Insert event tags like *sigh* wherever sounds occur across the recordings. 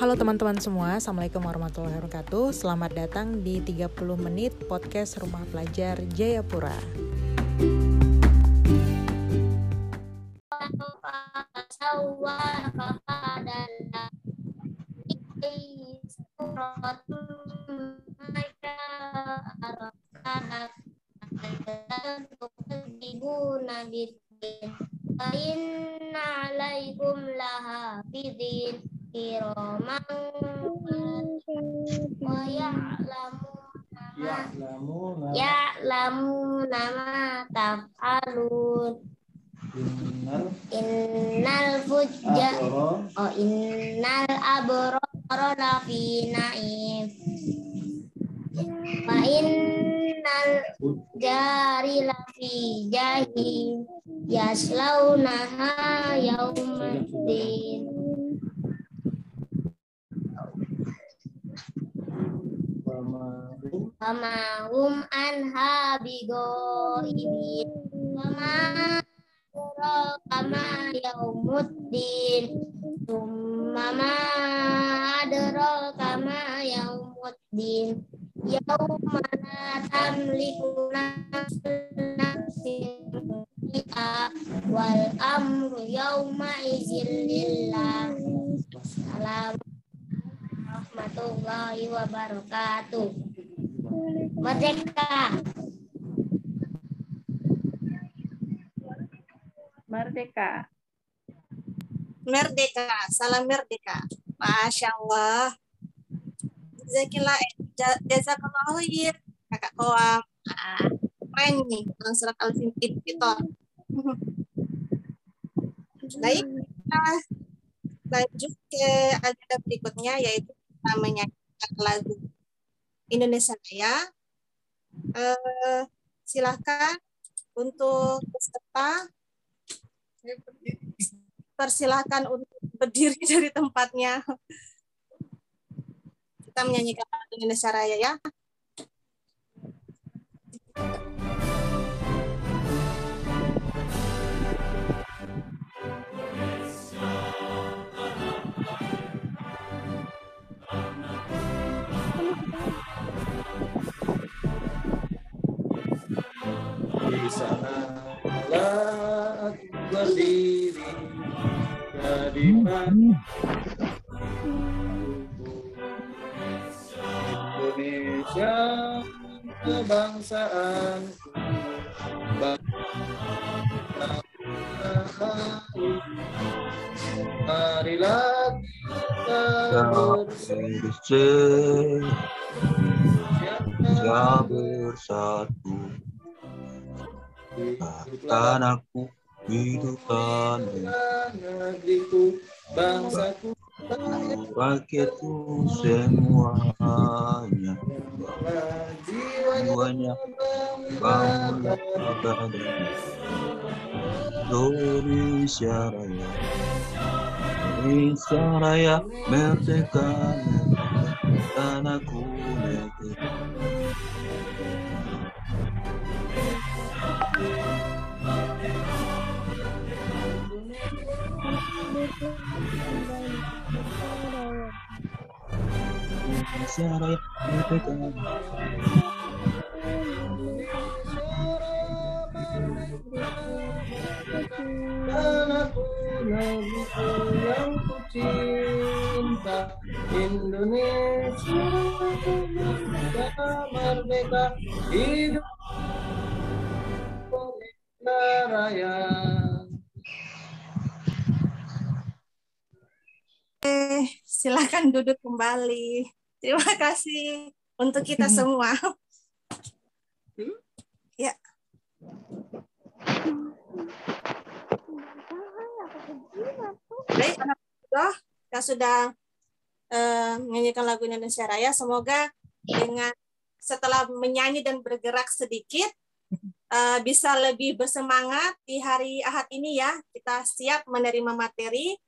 Halo teman-teman semua, Assalamualaikum warahmatullahi wabarakatuh. Selamat datang di 30 menit podcast Rumah Pelajar Jayapura yaslaunaha yaumaddin wama hum anha bigoibin. Wama kama yaumuddin Summa ma adra kama yaumuddin Yauma la tamliku nafsin syai'a wal amru yauma izin lillah Assalamualaikum warahmatullahi wabarakatuh Merdeka Merdeka. Merdeka, salam merdeka. Masya Allah. Jazakillah, ja- jazakallah khair. Kakak Koam. Ah, keren nih, dalam surat Al-Fitor. Baik, kita lanjut ke agenda berikutnya, yaitu kita menyanyikan lagu Indonesia Raya. Eh, silakan untuk peserta persilahkan untuk berdiri dari tempatnya. Kita menyanyikan lagu Indonesia Raya ya. Di sana lah aku berdiri jadi Indonesia kebangsaan. Marilah kita bersatu bersatu Bahkan aku negeriku bangsaku. Rakyatku semuanya. Jiwanya bangga Indonesia Raya. Indonesia Raya merdeka tanahku merdeka Indonesia Tanahku negeriku yang ku cinta Indonesia merdeka merdeka hidup Indonesia Raya silakan duduk kembali. Terima kasih untuk kita *laughs* semua. Ya. Baik, Alhamdulillah kita sudah eh, menyanyikan lagu Indonesia Raya. Semoga dengan setelah menyanyi dan bergerak sedikit eh, bisa lebih bersemangat di hari Ahad ini ya. Kita siap menerima materi.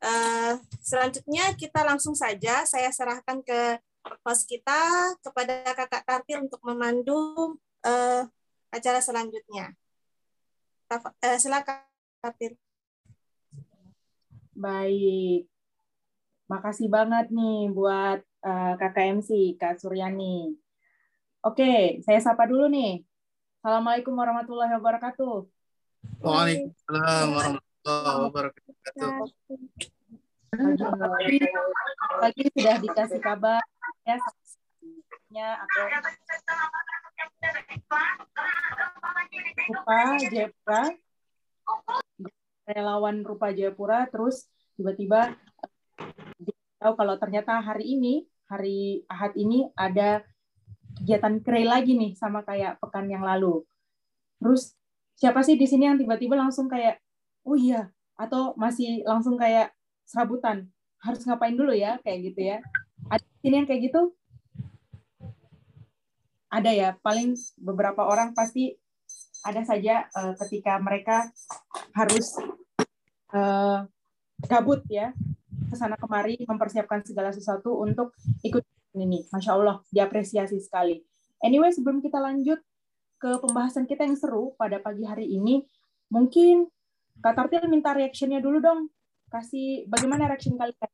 Eh, selanjutnya kita langsung saja saya serahkan ke host kita kepada Kakak Tartil untuk memandu eh, acara selanjutnya. Eh, silakan Tartil. Baik. makasih banget nih buat uh, kakak MC, Kak Suryani. Oke, saya sapa dulu nih. Assalamualaikum warahmatullahi wabarakatuh. Waalaikumsalam warahmatullahi wabarakatuh. Pagi sudah dikasih kabar ya atau Rupa Jayapura. Relawan Rupa Jayapura terus tiba-tiba tahu kalau ternyata hari ini hari Ahad ini ada kegiatan kray lagi nih sama kayak pekan yang lalu. Terus siapa sih di sini yang tiba-tiba langsung kayak oh iya atau masih langsung kayak serabutan harus ngapain dulu ya kayak gitu ya. Ada sini yang kayak gitu? Ada ya, paling beberapa orang pasti ada saja uh, ketika mereka harus uh, gabut ya ke sana kemari mempersiapkan segala sesuatu untuk ikut ini. Masya Allah, diapresiasi sekali. Anyway, sebelum kita lanjut ke pembahasan kita yang seru pada pagi hari ini, mungkin Kak Tartil minta reactionnya dulu dong. Kasih bagaimana reaction kalian?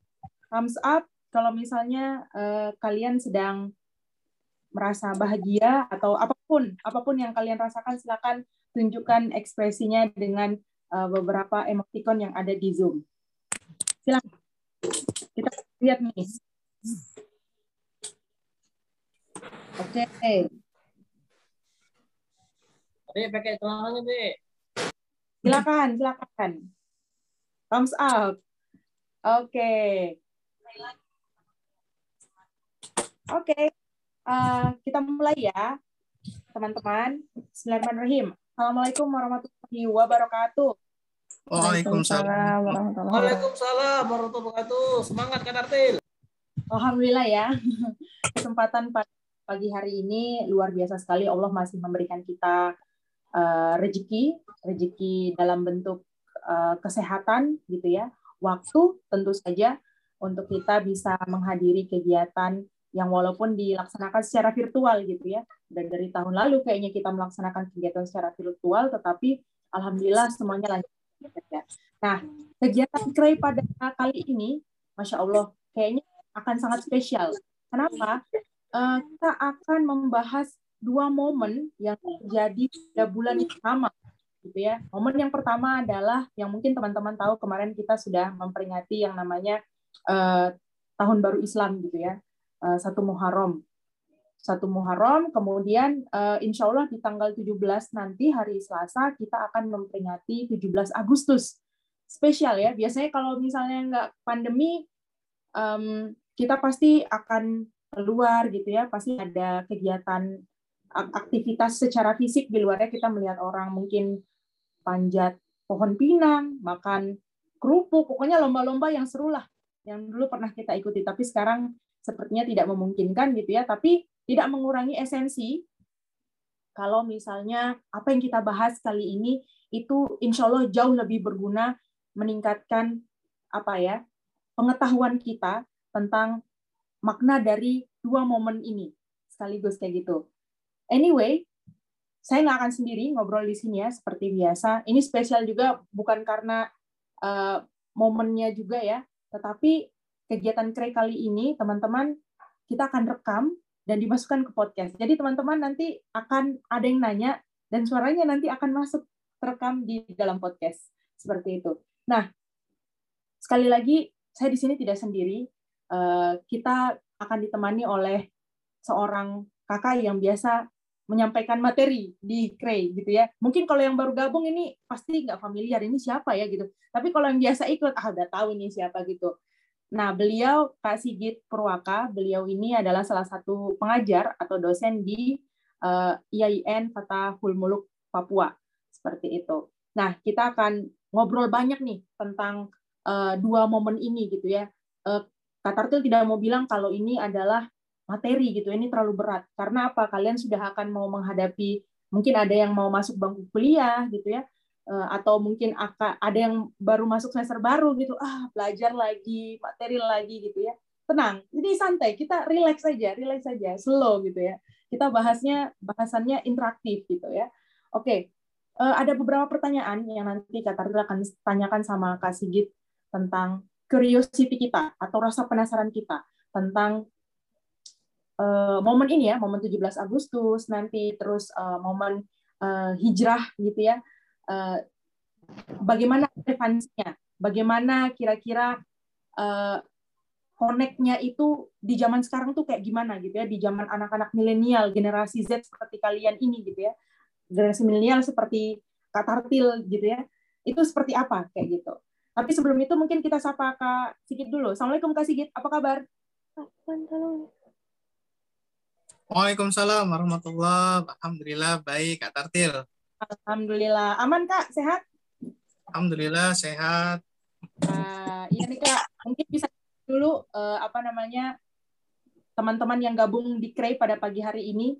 Thumbs up kalau misalnya uh, kalian sedang merasa bahagia atau apa pun apa pun yang kalian rasakan silakan tunjukkan ekspresinya dengan uh, beberapa emoticon yang ada di Zoom. Silakan. Kita lihat nih. Oke. Okay. Dek, pakai celananya, Dek. Silakan, silakan. Thumbs up. Oke. Okay. Oke. Okay. Uh, kita mulai ya, teman-teman. Bismillahirrahmanirrahim. Assalamualaikum warahmatullahi wabarakatuh. Waalaikumsalam Waalaikumsalam warahmatullahi wabarakatuh. Semangat kan Artil. Alhamdulillah ya. *laughs* Kesempatan pagi hari ini luar biasa sekali Allah masih memberikan kita uh, rezeki, rezeki dalam bentuk uh, kesehatan gitu ya. Waktu tentu saja untuk kita bisa menghadiri kegiatan yang walaupun dilaksanakan secara virtual gitu ya. Dan dari tahun lalu kayaknya kita melaksanakan kegiatan secara virtual, tetapi alhamdulillah semuanya lancar. Nah, kegiatan Kray pada kali ini, masya Allah, kayaknya akan sangat spesial. Kenapa? Uh, kita akan membahas dua momen yang terjadi pada bulan yang sama, gitu ya. Momen yang pertama adalah yang mungkin teman-teman tahu kemarin kita sudah memperingati yang namanya uh, tahun baru Islam, gitu ya, uh, satu Muharram. Satu Muharram, kemudian uh, insya Allah di tanggal 17 nanti hari Selasa kita akan memperingati 17 Agustus. Spesial ya, biasanya kalau misalnya nggak pandemi, um, kita pasti akan keluar gitu ya, pasti ada kegiatan aktivitas secara fisik di luarnya kita melihat orang mungkin panjat pohon pinang, makan kerupuk, pokoknya lomba-lomba yang seru lah yang dulu pernah kita ikuti, tapi sekarang sepertinya tidak memungkinkan gitu ya, tapi tidak mengurangi esensi. Kalau misalnya apa yang kita bahas kali ini itu insya Allah jauh lebih berguna meningkatkan apa ya pengetahuan kita tentang makna dari dua momen ini sekaligus kayak gitu. Anyway, saya nggak akan sendiri ngobrol di sini ya seperti biasa. Ini spesial juga bukan karena uh, momennya juga ya, tetapi kegiatan Kray kali ini teman-teman kita akan rekam dan dimasukkan ke podcast. Jadi teman-teman nanti akan ada yang nanya dan suaranya nanti akan masuk terekam di dalam podcast seperti itu. Nah, sekali lagi saya di sini tidak sendiri. Eh, kita akan ditemani oleh seorang kakak yang biasa menyampaikan materi di Kray gitu ya. Mungkin kalau yang baru gabung ini pasti nggak familiar ini siapa ya gitu. Tapi kalau yang biasa ikut ah udah tahu ini siapa gitu. Nah, beliau Kak Sigit Purwaka, beliau ini adalah salah satu pengajar atau dosen di uh, eh, IAIN Fatahul Muluk Papua. Seperti itu. Nah, kita akan ngobrol banyak nih tentang uh, dua momen ini gitu ya. Uh, Kak Tartil tidak mau bilang kalau ini adalah materi gitu, ini terlalu berat. Karena apa? Kalian sudah akan mau menghadapi, mungkin ada yang mau masuk bangku kuliah gitu ya, Eh, atau mungkin ada yang baru masuk semester baru gitu ah belajar lagi materi lagi gitu ya tenang jadi santai kita relax saja relax saja slow gitu ya kita bahasnya bahasannya interaktif gitu ya oke uh, ada beberapa pertanyaan yang nanti Kak akan tanyakan sama Kak Sigit tentang curiosity kita atau rasa penasaran kita tentang uh, momen ini ya, momen 17 Agustus nanti terus uh, momen uh, hijrah gitu ya. Uh, bagaimana relevansinya? Bagaimana kira-kira uh, connect-nya itu di zaman sekarang tuh kayak gimana gitu ya? Di zaman anak-anak milenial generasi Z seperti kalian ini gitu ya. Generasi milenial seperti Kak Tartil gitu ya. Itu seperti apa? Kayak gitu. Tapi sebelum itu mungkin kita sapa Kak Sigit dulu. Assalamualaikum Kak Sigit. Apa kabar Waalaikumsalam warahmatullah Alhamdulillah baik Kak Tartil. Alhamdulillah. Aman Kak? Sehat? Alhamdulillah sehat. Uh, iya nih Kak. Mungkin bisa dulu uh, apa namanya teman-teman yang gabung di Kray pada pagi hari ini.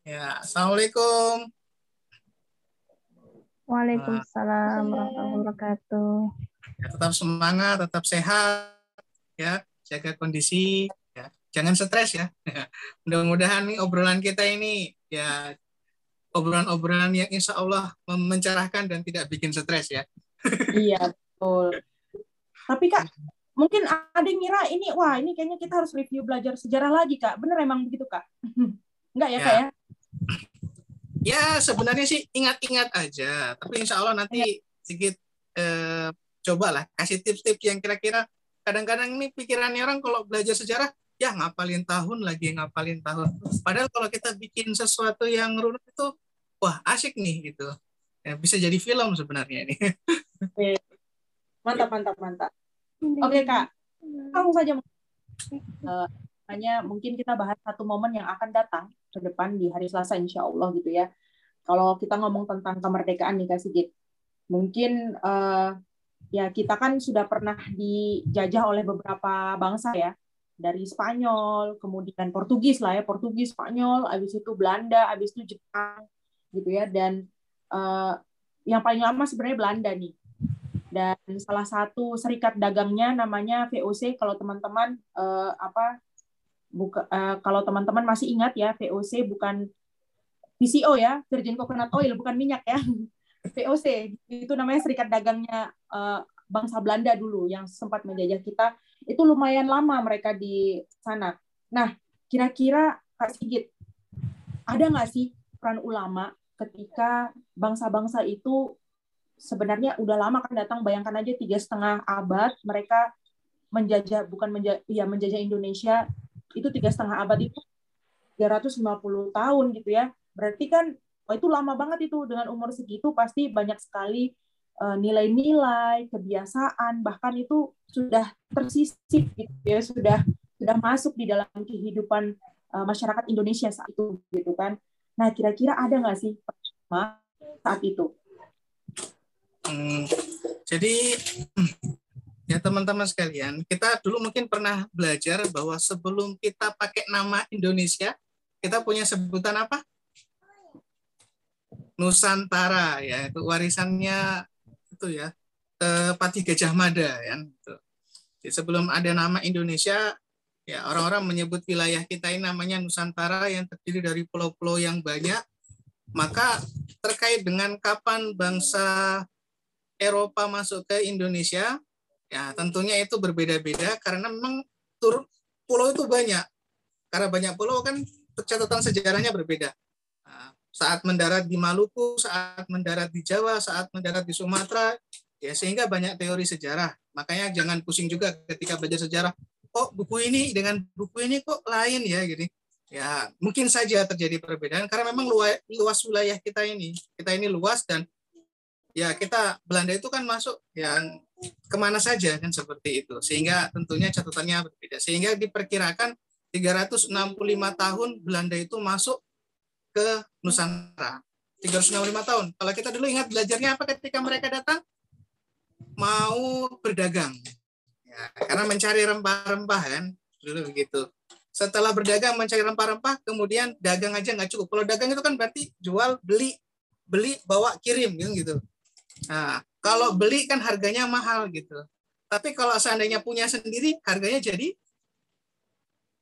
Ya, assalamualaikum. Waalaikumsalam warahmatullahi wabarakatuh. Ya, tetap semangat, tetap sehat, ya, jaga kondisi, ya, jangan stres ya. *laughs* Mudah-mudahan nih obrolan kita ini ya obrolan-obrolan yang insya Allah mencerahkan dan tidak bikin stres ya. *laughs* iya betul. Tapi kak mungkin ada yang ngira ini wah ini kayaknya kita harus review belajar sejarah lagi kak bener emang begitu kak *laughs* enggak ya, ya kak ya ya sebenarnya sih ingat-ingat aja tapi insya Allah nanti ya. sedikit eh, cobalah kasih tips-tips yang kira-kira kadang-kadang ini pikirannya orang kalau belajar sejarah ya ngapalin tahun lagi ngapalin tahun. Padahal kalau kita bikin sesuatu yang runut itu wah asik nih gitu. Ya, bisa jadi film sebenarnya ini. Mantap mantap mantap. Oke kak, langsung saja. Uh, hanya mungkin kita bahas satu momen yang akan datang ke depan di hari Selasa insya Allah gitu ya. Kalau kita ngomong tentang kemerdekaan nih Kak Sigit, mungkin uh, ya kita kan sudah pernah dijajah oleh beberapa bangsa ya, dari Spanyol, kemudian Portugis lah ya, Portugis, Spanyol, habis itu Belanda, habis itu Jepang gitu ya, dan uh, yang paling lama sebenarnya Belanda nih. Dan salah satu serikat dagangnya namanya VOC kalau teman-teman uh, apa buka uh, kalau teman-teman masih ingat ya VOC bukan PCO ya Virgin Coconut Oil bukan minyak ya. *laughs* VOC itu namanya serikat dagangnya uh, bangsa Belanda dulu yang sempat menjajah kita itu lumayan lama mereka di sana. Nah kira-kira Kak Sigit ada nggak sih peran ulama ketika bangsa-bangsa itu sebenarnya udah lama kan datang? Bayangkan aja tiga setengah abad mereka menjajah bukan menjajah ya menjajah Indonesia itu tiga setengah abad itu 350 tahun gitu ya. Berarti kan oh itu lama banget itu. Dengan umur segitu pasti banyak sekali nilai-nilai kebiasaan bahkan itu sudah tersisip gitu ya sudah sudah masuk di dalam kehidupan uh, masyarakat Indonesia saat itu gitu kan nah kira-kira ada nggak sih saat itu Hmm, jadi ya teman-teman sekalian, kita dulu mungkin pernah belajar bahwa sebelum kita pakai nama Indonesia, kita punya sebutan apa? Nusantara ya, itu warisannya itu ya Pati Gajah Mada ya. Jadi sebelum ada nama Indonesia, ya orang-orang menyebut wilayah kita ini namanya Nusantara yang terdiri dari pulau-pulau yang banyak. Maka terkait dengan kapan bangsa Eropa masuk ke Indonesia, ya tentunya itu berbeda-beda karena memang tur pulau itu banyak. Karena banyak pulau kan catatan sejarahnya berbeda. Saat mendarat di Maluku, saat mendarat di Jawa, saat mendarat di Sumatera, ya sehingga banyak teori sejarah. Makanya jangan pusing juga ketika belajar sejarah. Oh, buku ini dengan buku ini kok lain ya gini. Ya, mungkin saja terjadi perbedaan karena memang luas, luas wilayah kita ini. Kita ini luas dan ya kita Belanda itu kan masuk yang ke mana saja kan seperti itu sehingga tentunya catatannya berbeda sehingga diperkirakan 365 tahun Belanda itu masuk ke Nusantara. 365 tahun. Kalau kita dulu ingat belajarnya apa ketika mereka datang? Mau berdagang. Ya, karena mencari rempah-rempah kan dulu begitu. Setelah berdagang mencari rempah-rempah kemudian dagang aja nggak cukup. Kalau dagang itu kan berarti jual beli beli bawa kirim gitu. Nah, kalau beli kan harganya mahal gitu. Tapi kalau seandainya punya sendiri, harganya jadi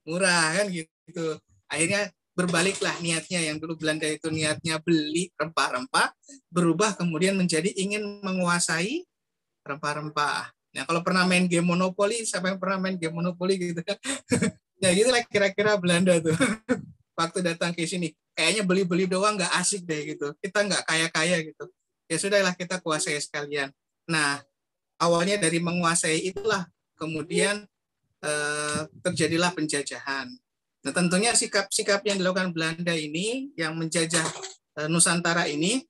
murah kan gitu. Akhirnya berbaliklah niatnya yang dulu Belanda itu niatnya beli rempah-rempah, berubah kemudian menjadi ingin menguasai rempah-rempah. Nah, kalau pernah main game Monopoly, siapa yang pernah main game Monopoly gitu kan? *laughs* ya gitu lah kira-kira Belanda tuh. *laughs* Waktu datang ke sini, kayaknya beli-beli doang nggak asik deh gitu. Kita nggak kaya-kaya gitu. Ya sudahlah kita kuasai sekalian. Nah, awalnya dari menguasai itulah kemudian eh, terjadilah penjajahan. Nah, tentunya sikap-sikap yang dilakukan Belanda ini yang menjajah eh, Nusantara ini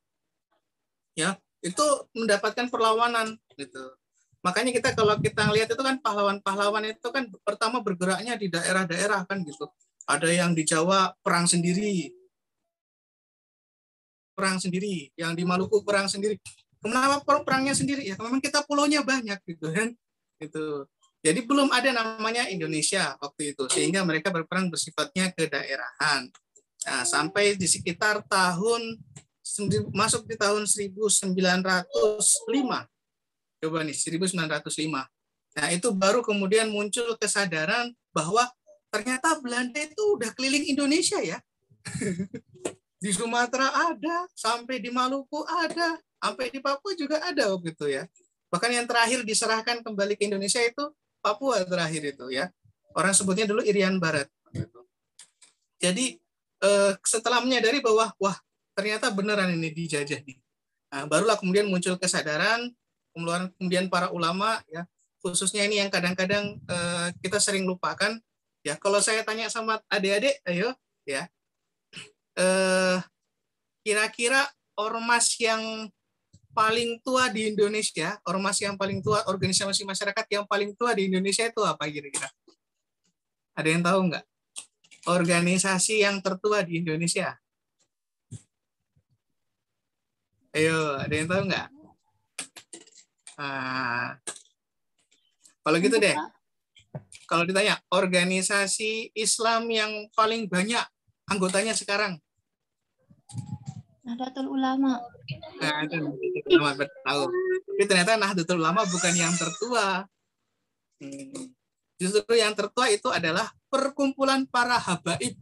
ya itu mendapatkan perlawanan gitu. Makanya kita kalau kita lihat itu kan pahlawan-pahlawan itu kan pertama bergeraknya di daerah-daerah kan gitu. Ada yang di Jawa perang sendiri. Perang sendiri, yang di Maluku perang sendiri. Kenapa perangnya sendiri? Ya memang kita pulaunya banyak gitu kan. Gitu. Jadi belum ada namanya Indonesia waktu itu sehingga mereka berperang bersifatnya kedaerahan. Nah, sampai di sekitar tahun masuk di tahun 1905 Coba nih 1905. Nah, itu baru kemudian muncul kesadaran bahwa ternyata Belanda itu udah keliling Indonesia ya. *laughs* di Sumatera ada, sampai di Maluku ada, sampai di Papua juga ada waktu itu ya. Bahkan yang terakhir diserahkan kembali ke Indonesia itu Papua terakhir itu ya. Orang sebutnya dulu Irian Barat. Jadi eh, setelah menyadari bahwa wah ternyata beneran ini dijajah nih. Nah, barulah kemudian muncul kesadaran kemudian para ulama ya khususnya ini yang kadang-kadang uh, kita sering lupakan ya kalau saya tanya sama adik-adik ayo ya uh, kira-kira ormas yang paling tua di Indonesia ormas yang paling tua organisasi masyarakat yang paling tua di Indonesia itu apa kira-kira? Ada yang tahu nggak? Organisasi yang tertua di Indonesia. Ayo ada yang tahu nggak? Nah, kalau gitu deh, kalau ditanya organisasi Islam yang paling banyak anggotanya sekarang, Nahdlatul Ulama. Nah, itu Nahdlatul Ulama tahu. Tapi ternyata Nahdlatul Ulama bukan yang tertua. Hmm. Justru yang tertua itu adalah perkumpulan para habaib.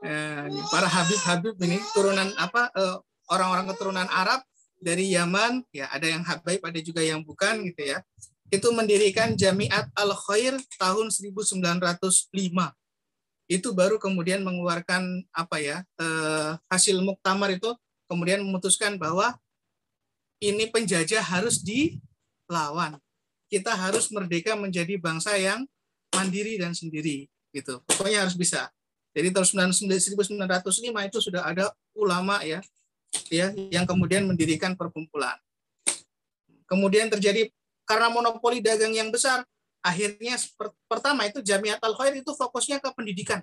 Eh, para habib-habib ini turunan apa eh, orang-orang keturunan Arab dari Yaman, ya ada yang habaib, ada juga yang bukan gitu ya. Itu mendirikan Jamiat Al-Khair tahun 1905. Itu baru kemudian mengeluarkan apa ya eh, hasil muktamar itu kemudian memutuskan bahwa ini penjajah harus dilawan. Kita harus merdeka menjadi bangsa yang mandiri dan sendiri gitu. Pokoknya harus bisa. Jadi tahun 1905 itu sudah ada ulama ya ya yang kemudian mendirikan perkumpulan. Kemudian terjadi karena monopoli dagang yang besar, akhirnya pertama itu Jamiat Al Khair itu fokusnya ke pendidikan.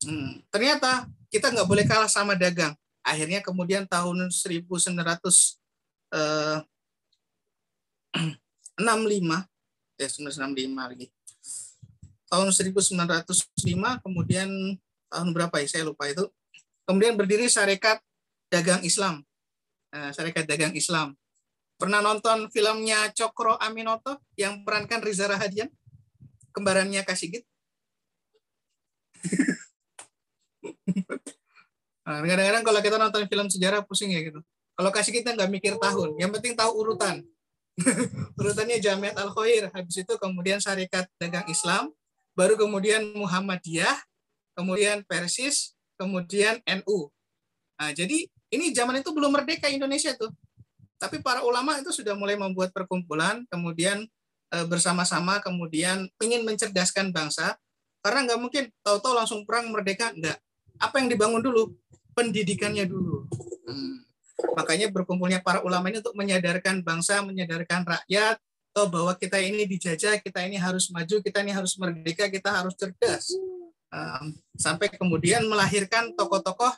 Hmm, ternyata kita nggak boleh kalah sama dagang. Akhirnya kemudian tahun 1965 eh, *clears throat* ya 1965 lagi. Tahun 1905 kemudian tahun berapa ya saya lupa itu. Kemudian berdiri Syarikat dagang Islam. Uh, Syarikat Dagang Islam. Pernah nonton filmnya Cokro Aminoto yang perankan Riza Rahadian? Kembarannya Kasigit? *laughs* Nah, kadang-kadang kalau kita nonton film sejarah pusing ya gitu. Kalau kasih kita nggak mikir tahun, yang penting tahu urutan. *laughs* Urutannya Jamiat Al Khair, habis itu kemudian Syarikat Dagang Islam, baru kemudian Muhammadiyah, kemudian Persis, kemudian NU. Nah, jadi ini zaman itu belum merdeka Indonesia tuh. Tapi para ulama itu sudah mulai membuat perkumpulan, kemudian e, bersama-sama, kemudian ingin mencerdaskan bangsa. Karena nggak mungkin tahu-tahu langsung perang merdeka, nggak. Apa yang dibangun dulu? Pendidikannya dulu. Hmm. Makanya berkumpulnya para ulama ini untuk menyadarkan bangsa, menyadarkan rakyat, oh, bahwa kita ini dijajah, kita ini harus maju, kita ini harus merdeka, kita harus cerdas. sampai kemudian melahirkan tokoh-tokoh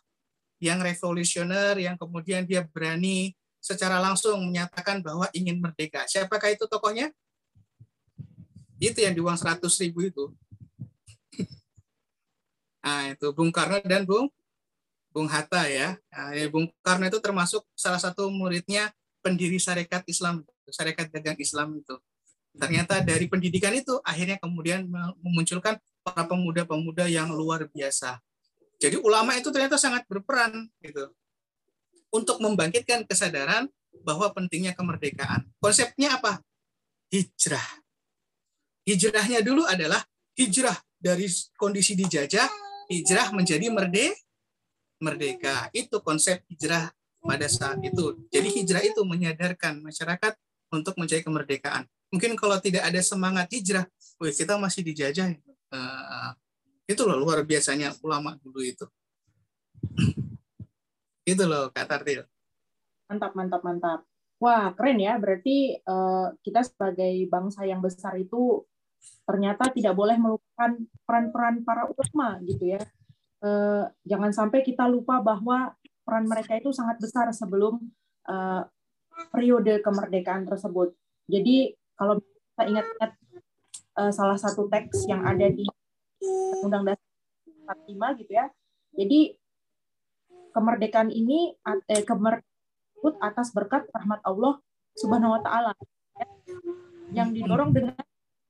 yang revolusioner, yang kemudian dia berani secara langsung menyatakan bahwa ingin merdeka. Siapakah itu tokohnya? Itu yang di uang 100 ribu itu. nah, *laughs* itu Bung Karno dan Bung Bung Hatta ya. Nah, Bung Karno itu termasuk salah satu muridnya pendiri Syarikat Islam, Syarikat Dagang Islam itu. Ternyata dari pendidikan itu akhirnya kemudian memunculkan para pemuda-pemuda yang luar biasa jadi ulama itu ternyata sangat berperan gitu untuk membangkitkan kesadaran bahwa pentingnya kemerdekaan. Konsepnya apa? Hijrah. Hijrahnya dulu adalah hijrah dari kondisi dijajah, hijrah menjadi merde, merdeka. Itu konsep hijrah pada saat itu. Jadi hijrah itu menyadarkan masyarakat untuk mencari kemerdekaan. Mungkin kalau tidak ada semangat hijrah, kita masih dijajah. Uh, itu loh luar biasanya ulama dulu itu. Itu loh Kak Tartil. Mantap, mantap, mantap. Wah, keren ya. Berarti uh, kita sebagai bangsa yang besar itu ternyata tidak boleh melupakan peran-peran para ulama gitu ya. Uh, jangan sampai kita lupa bahwa peran mereka itu sangat besar sebelum uh, periode kemerdekaan tersebut. Jadi kalau kita ingat-ingat uh, salah satu teks yang ada di Undang-Undang Dasar 45 gitu ya. Jadi kemerdekaan ini eh, kemerdekaan atas berkat rahmat Allah Subhanahu wa taala yang didorong dengan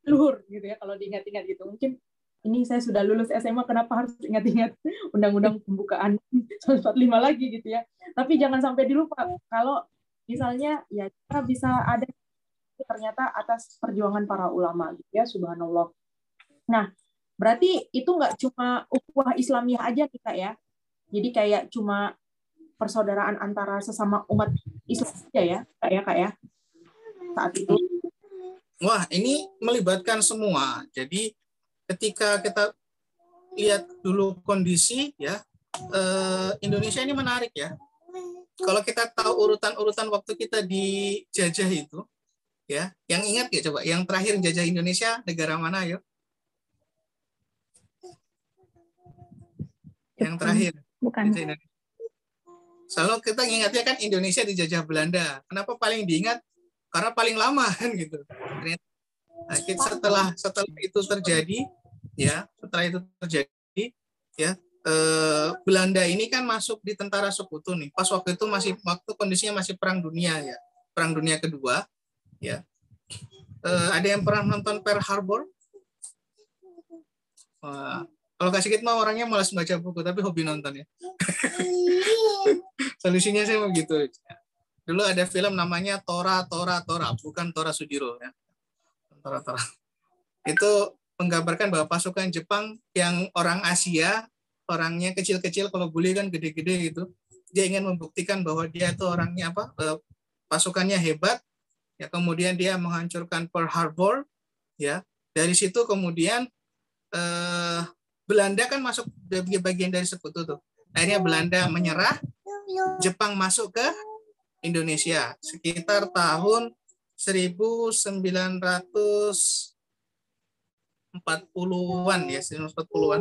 luhur gitu ya kalau diingat-ingat gitu. Mungkin ini saya sudah lulus SMA kenapa harus ingat-ingat undang-undang pembukaan 145 lagi gitu ya. Tapi jangan sampai dilupa kalau misalnya ya kita bisa ada ternyata atas perjuangan para ulama gitu ya subhanallah. Nah, berarti itu nggak cuma ukhuwah Islamiyah aja kita ya. Jadi kayak cuma persaudaraan antara sesama umat Islam aja ya, Kak ya, Kak ya. Saat itu. Wah, ini melibatkan semua. Jadi ketika kita lihat dulu kondisi ya eh, Indonesia ini menarik ya. Kalau kita tahu urutan-urutan waktu kita dijajah itu, ya, yang ingat ya coba, yang terakhir jajah Indonesia negara mana yuk? Yang terakhir. Bukan. Selalu kita ingatnya kan Indonesia dijajah Belanda. Kenapa paling diingat? Karena paling lama kan *laughs* gitu. Nah, setelah setelah itu terjadi, ya setelah itu terjadi ya eh, Belanda ini kan masuk di tentara sekutu nih pas waktu itu masih waktu kondisinya masih perang dunia ya perang dunia kedua ya eh, ada yang pernah nonton Pearl Harbor kalau kasih kita mah orangnya malas baca buku tapi hobi nonton ya. *laughs* Solusinya saya mau gitu. Dulu ada film namanya Tora Tora Tora bukan Tora Sudiro ya. Tora Tora. Itu menggambarkan bahwa pasukan Jepang yang orang Asia, orangnya kecil-kecil, kalau boleh kan gede-gede gitu, dia ingin membuktikan bahwa dia itu orangnya apa, eh, pasukannya hebat, ya kemudian dia menghancurkan Pearl Harbor, ya. Dari situ kemudian eh, Belanda kan masuk bagian dari sekutu tuh, akhirnya Belanda menyerah, Jepang masuk ke Indonesia sekitar tahun 1900 40-an ya, 1940-an.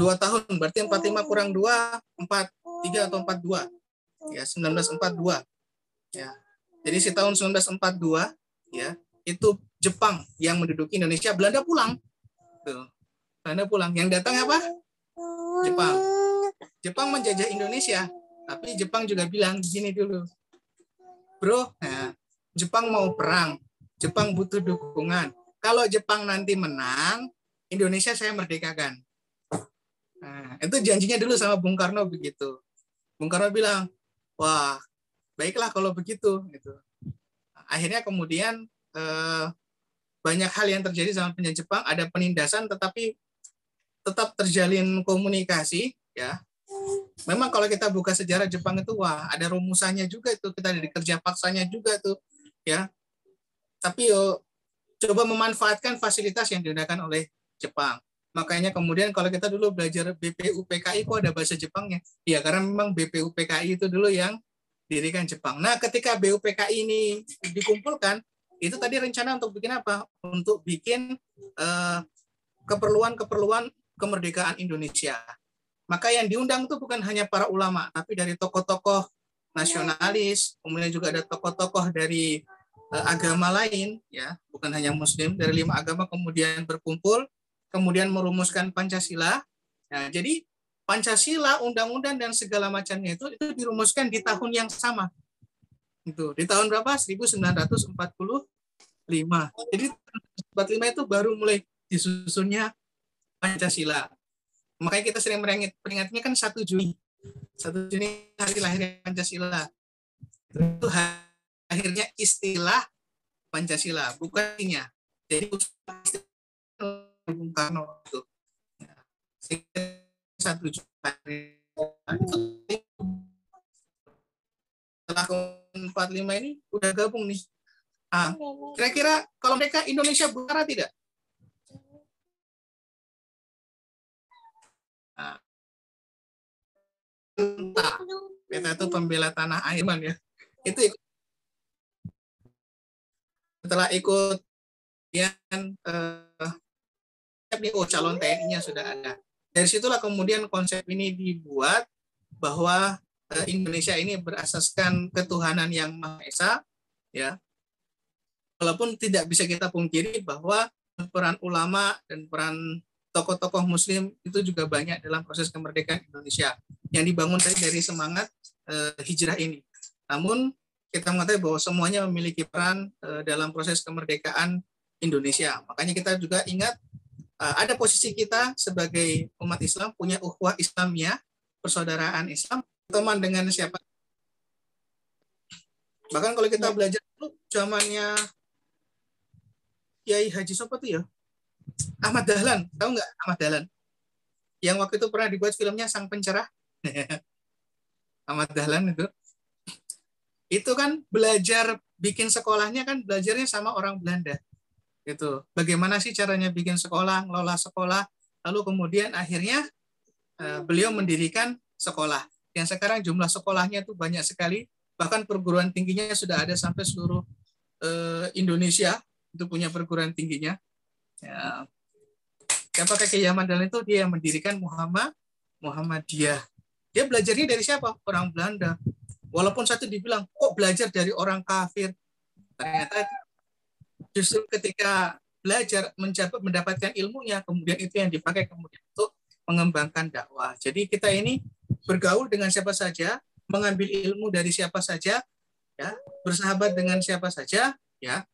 Dua tahun, berarti 45 kurang 2, 4, 3 atau 42. Ya, 1942. Ya. Jadi si tahun 1942 ya, itu Jepang yang menduduki Indonesia, Belanda pulang. Tuh. Belanda pulang. Yang datang apa? Jepang. Jepang menjajah Indonesia, tapi Jepang juga bilang gini dulu. Bro, nah, Jepang mau perang. Jepang butuh dukungan kalau Jepang nanti menang, Indonesia saya merdekakan. Nah, itu janjinya dulu sama Bung Karno begitu. Bung Karno bilang, wah baiklah kalau begitu. Gitu. Akhirnya kemudian eh, banyak hal yang terjadi sama penjajah Jepang, ada penindasan, tetapi tetap terjalin komunikasi. Ya, memang kalau kita buka sejarah Jepang itu, wah ada rumusannya juga itu kita dari kerja paksanya juga tuh, ya. Tapi yo coba memanfaatkan fasilitas yang digunakan oleh Jepang. Makanya kemudian kalau kita dulu belajar BPUPKI kok ada bahasa Jepangnya? Ya karena memang BPUPKI itu dulu yang dirikan Jepang. Nah ketika BUPKI ini dikumpulkan, itu tadi rencana untuk bikin apa? Untuk bikin eh, keperluan-keperluan kemerdekaan Indonesia. Maka yang diundang itu bukan hanya para ulama, tapi dari tokoh-tokoh nasionalis, kemudian juga ada tokoh-tokoh dari uh, agama lain ya. Bukan hanya muslim dari lima agama kemudian berkumpul kemudian merumuskan Pancasila. Nah, jadi Pancasila undang-undang dan segala macamnya itu itu dirumuskan di tahun yang sama. Itu di tahun berapa? 1945 jadi 45 itu baru mulai disusunnya Pancasila makanya kita sering meringat peringatnya kan 1 Juni 1 Juni hari lahir Pancasila Itu akhirnya istilah Pancasila, bukannya. Jadi Bung Karno itu. Satu juta setelah 45 ini udah gabung nih. Ah, kira-kira kalau mereka Indonesia buara tidak? Ah. Entah. Kita itu pembela tanah air man ya. Itu ikut. setelah ikut yang eh, oh calon TNI-nya sudah ada. Dari situlah kemudian konsep ini dibuat bahwa eh, Indonesia ini berasaskan ketuhanan yang Maha Esa, ya. Walaupun tidak bisa kita pungkiri bahwa peran ulama dan peran tokoh-tokoh Muslim itu juga banyak dalam proses kemerdekaan Indonesia yang dibangun tadi dari semangat eh, hijrah ini. Namun kita mengetahui bahwa semuanya memiliki peran eh, dalam proses kemerdekaan Indonesia. Makanya kita juga ingat eh, ada posisi kita sebagai umat Islam punya ukhuwah Islamiyah, persaudaraan Islam, teman dengan siapa. Bahkan kalau kita belajar dulu zamannya Kiai Haji Sopo tuh ya, Ahmad Dahlan, tahu nggak Ahmad Dahlan? Yang waktu itu pernah dibuat filmnya Sang Pencerah. *laughs* Ahmad Dahlan itu. Itu kan belajar bikin sekolahnya kan belajarnya sama orang Belanda gitu. Bagaimana sih caranya bikin sekolah ngelola sekolah? Lalu kemudian akhirnya uh, beliau mendirikan sekolah. Yang sekarang jumlah sekolahnya itu banyak sekali. Bahkan perguruan tingginya sudah ada sampai seluruh uh, Indonesia itu punya perguruan tingginya ya siapa kakek zaman itu dia yang mendirikan Muhammad Muhammadiyah dia belajarnya dari siapa orang Belanda Walaupun satu dibilang, kok belajar dari orang kafir? Ternyata justru ketika belajar mencapai mendapatkan ilmunya, kemudian itu yang dipakai kemudian untuk mengembangkan dakwah. Jadi kita ini bergaul dengan siapa saja, mengambil ilmu dari siapa saja, ya, bersahabat dengan siapa saja, ya.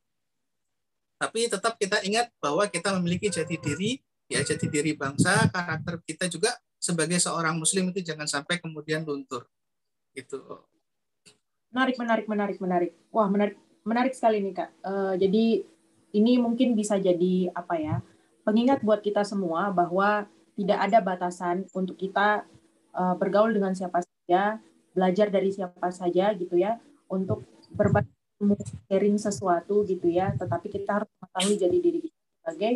Tapi tetap kita ingat bahwa kita memiliki jati diri, ya jati diri bangsa, karakter kita juga sebagai seorang muslim itu jangan sampai kemudian luntur. Gitu. Menarik, menarik, menarik, menarik. Wah, menarik, menarik sekali nih kak. Uh, jadi ini mungkin bisa jadi apa ya pengingat buat kita semua bahwa tidak ada batasan untuk kita uh, bergaul dengan siapa saja, belajar dari siapa saja gitu ya, untuk berbagi sharing sesuatu gitu ya. Tetapi kita harus mengetahui jadi diri kita sebagai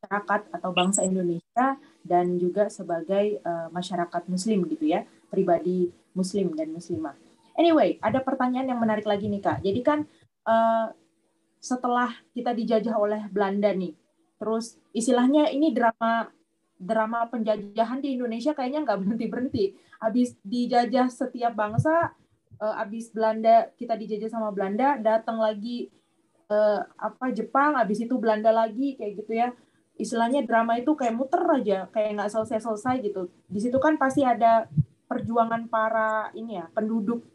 masyarakat atau bangsa Indonesia dan juga sebagai uh, masyarakat Muslim gitu ya, pribadi Muslim dan Muslimah. Anyway, ada pertanyaan yang menarik lagi nih kak. Jadi kan uh, setelah kita dijajah oleh Belanda nih, terus istilahnya ini drama drama penjajahan di Indonesia kayaknya nggak berhenti berhenti. Habis dijajah setiap bangsa, uh, habis Belanda kita dijajah sama Belanda, datang lagi uh, apa Jepang, habis itu Belanda lagi kayak gitu ya. Istilahnya drama itu kayak muter aja, kayak nggak selesai selesai gitu. Di situ kan pasti ada perjuangan para ini ya penduduk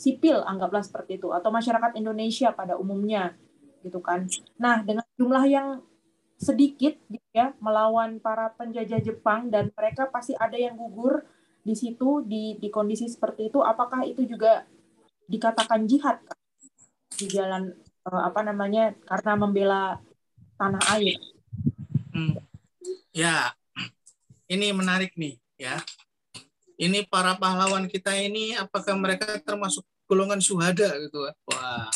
sipil anggaplah seperti itu atau masyarakat Indonesia pada umumnya gitu kan. Nah, dengan jumlah yang sedikit gitu ya melawan para penjajah Jepang dan mereka pasti ada yang gugur di situ di di kondisi seperti itu apakah itu juga dikatakan jihad di jalan eh, apa namanya karena membela tanah air. Hmm. Ya, ini menarik nih ya. Ini para pahlawan kita ini apakah mereka termasuk golongan suhada gitu wah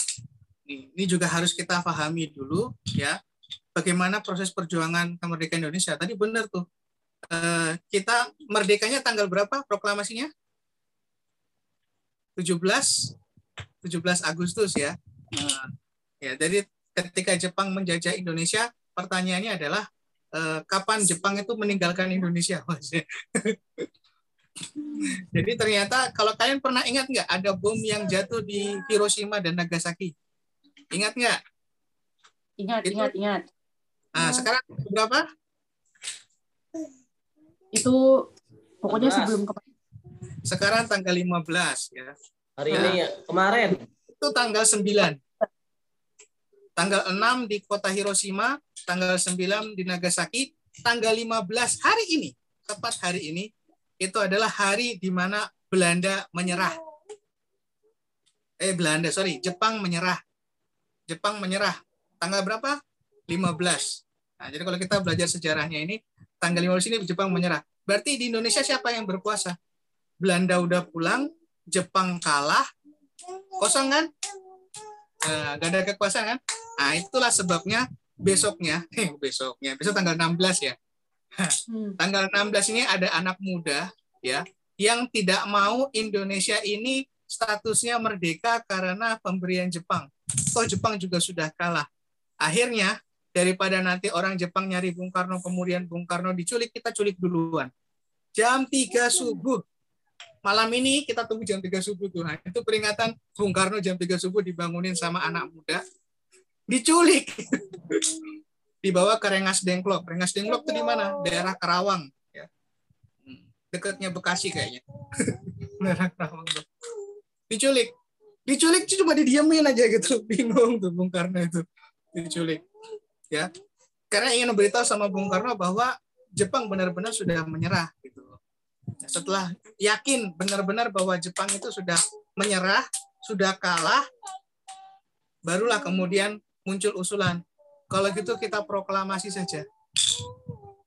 ini, ini juga harus kita pahami dulu ya bagaimana proses perjuangan kemerdekaan Indonesia tadi benar tuh eh, kita merdekanya tanggal berapa proklamasinya 17 17 Agustus ya nah, ya jadi ketika Jepang menjajah Indonesia pertanyaannya adalah eh, kapan Jepang itu meninggalkan Indonesia *laughs* Jadi ternyata kalau kalian pernah ingat nggak ada bom yang jatuh di Hiroshima dan Nagasaki? Ingat nggak? Ingat, itu, ingat, ingat. Nah, sekarang berapa? Itu pokoknya 15. sebelum kemarin. Sekarang tanggal 15 ya. Hari nah, ini ya, kemarin. Itu tanggal 9. Tanggal 6 di kota Hiroshima, tanggal 9 di Nagasaki, tanggal 15 hari ini, tepat hari ini itu adalah hari di mana Belanda menyerah. eh Belanda, sorry, Jepang menyerah. Jepang menyerah. Tanggal berapa? 15. Nah, jadi kalau kita belajar sejarahnya ini, tanggal 15 ini Jepang menyerah. Berarti di Indonesia siapa yang berkuasa? Belanda udah pulang, Jepang kalah, kosong kan? Nah, gak ada kekuasaan kan? Nah, itulah sebabnya besoknya, *laughs* eh, besoknya, besok tanggal 16 ya. Hmm. Tanggal 16 ini ada anak muda ya yang tidak mau Indonesia ini statusnya merdeka karena pemberian Jepang. Toh Jepang juga sudah kalah. Akhirnya daripada nanti orang Jepang nyari Bung Karno kemudian Bung Karno diculik, kita culik duluan. Jam 3 subuh. Malam ini kita tunggu jam 3 subuh tuh. Nah, itu peringatan Bung Karno jam 3 subuh dibangunin sama anak muda. Diculik. *laughs* Dibawa ke Rengas Dengklok. Rengas Dengklok itu di mana? Daerah Karawang. Ya. Hmm, Dekatnya Bekasi kayaknya. *laughs* Daerah Karawang. Diculik. Diculik cuma didiamin aja gitu. *laughs* Bingung tuh Bung Karno itu. Diculik. Ya. Karena ingin memberitahu sama Bung Karno bahwa Jepang benar-benar sudah menyerah gitu. Setelah yakin benar-benar bahwa Jepang itu sudah menyerah, sudah kalah, barulah kemudian muncul usulan. Kalau gitu kita proklamasi saja.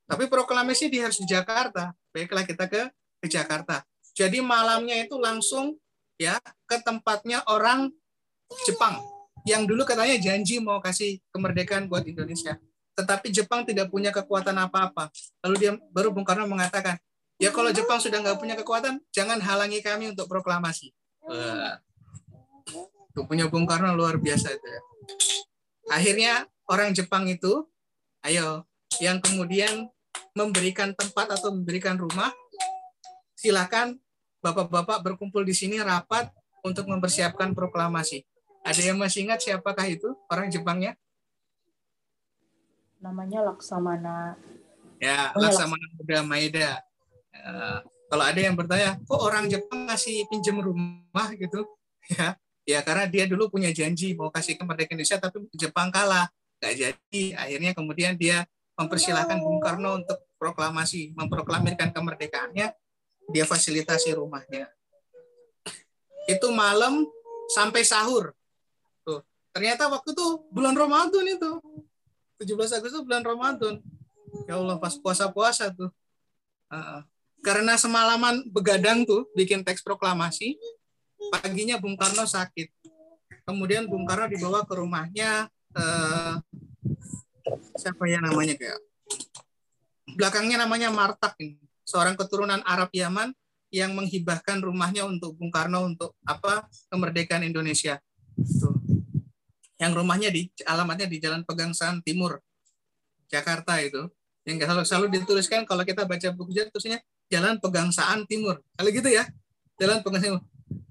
Tapi proklamasi di harus di Jakarta. Baiklah kita ke ke Jakarta. Jadi malamnya itu langsung ya ke tempatnya orang Jepang yang dulu katanya janji mau kasih kemerdekaan buat Indonesia. Tetapi Jepang tidak punya kekuatan apa-apa. Lalu dia baru Bung Karno mengatakan, ya kalau Jepang sudah nggak punya kekuatan, jangan halangi kami untuk proklamasi. Tuh punya Bung Karno luar biasa itu ya. Akhirnya orang Jepang itu, ayo, yang kemudian memberikan tempat atau memberikan rumah, silakan bapak-bapak berkumpul di sini rapat untuk mempersiapkan proklamasi. Ada yang masih ingat siapakah itu orang Jepangnya? Namanya Laksamana. Ya, Oh, Laksamana Muda Maeda. Eh, kalau ada yang bertanya, kok orang Jepang ngasih pinjam rumah gitu? *laughs* Ya, ya karena dia dulu punya janji mau kasih kemerdekaan Indonesia, tapi Jepang kalah, nggak jadi. Akhirnya kemudian dia mempersilahkan Bung Karno untuk proklamasi, memproklamirkan kemerdekaannya, dia fasilitasi rumahnya. Itu malam sampai sahur. Tuh, ternyata waktu itu bulan Ramadan itu. 17 Agustus bulan Ramadan. Ya Allah pas puasa-puasa tuh. Heeh. karena semalaman begadang tuh bikin teks proklamasi, paginya Bung Karno sakit. Kemudian Bung Karno dibawa ke rumahnya eh, siapa ya namanya kayak belakangnya namanya Martak ini, seorang keturunan Arab Yaman yang menghibahkan rumahnya untuk Bung Karno untuk apa kemerdekaan Indonesia. Tuh. Yang rumahnya di alamatnya di Jalan Pegangsaan Timur, Jakarta itu. Yang selalu selalu dituliskan kalau kita baca buku sejarah tulisnya Jalan Pegangsaan Timur. Kalau gitu ya, Jalan Pegangsaan Timur.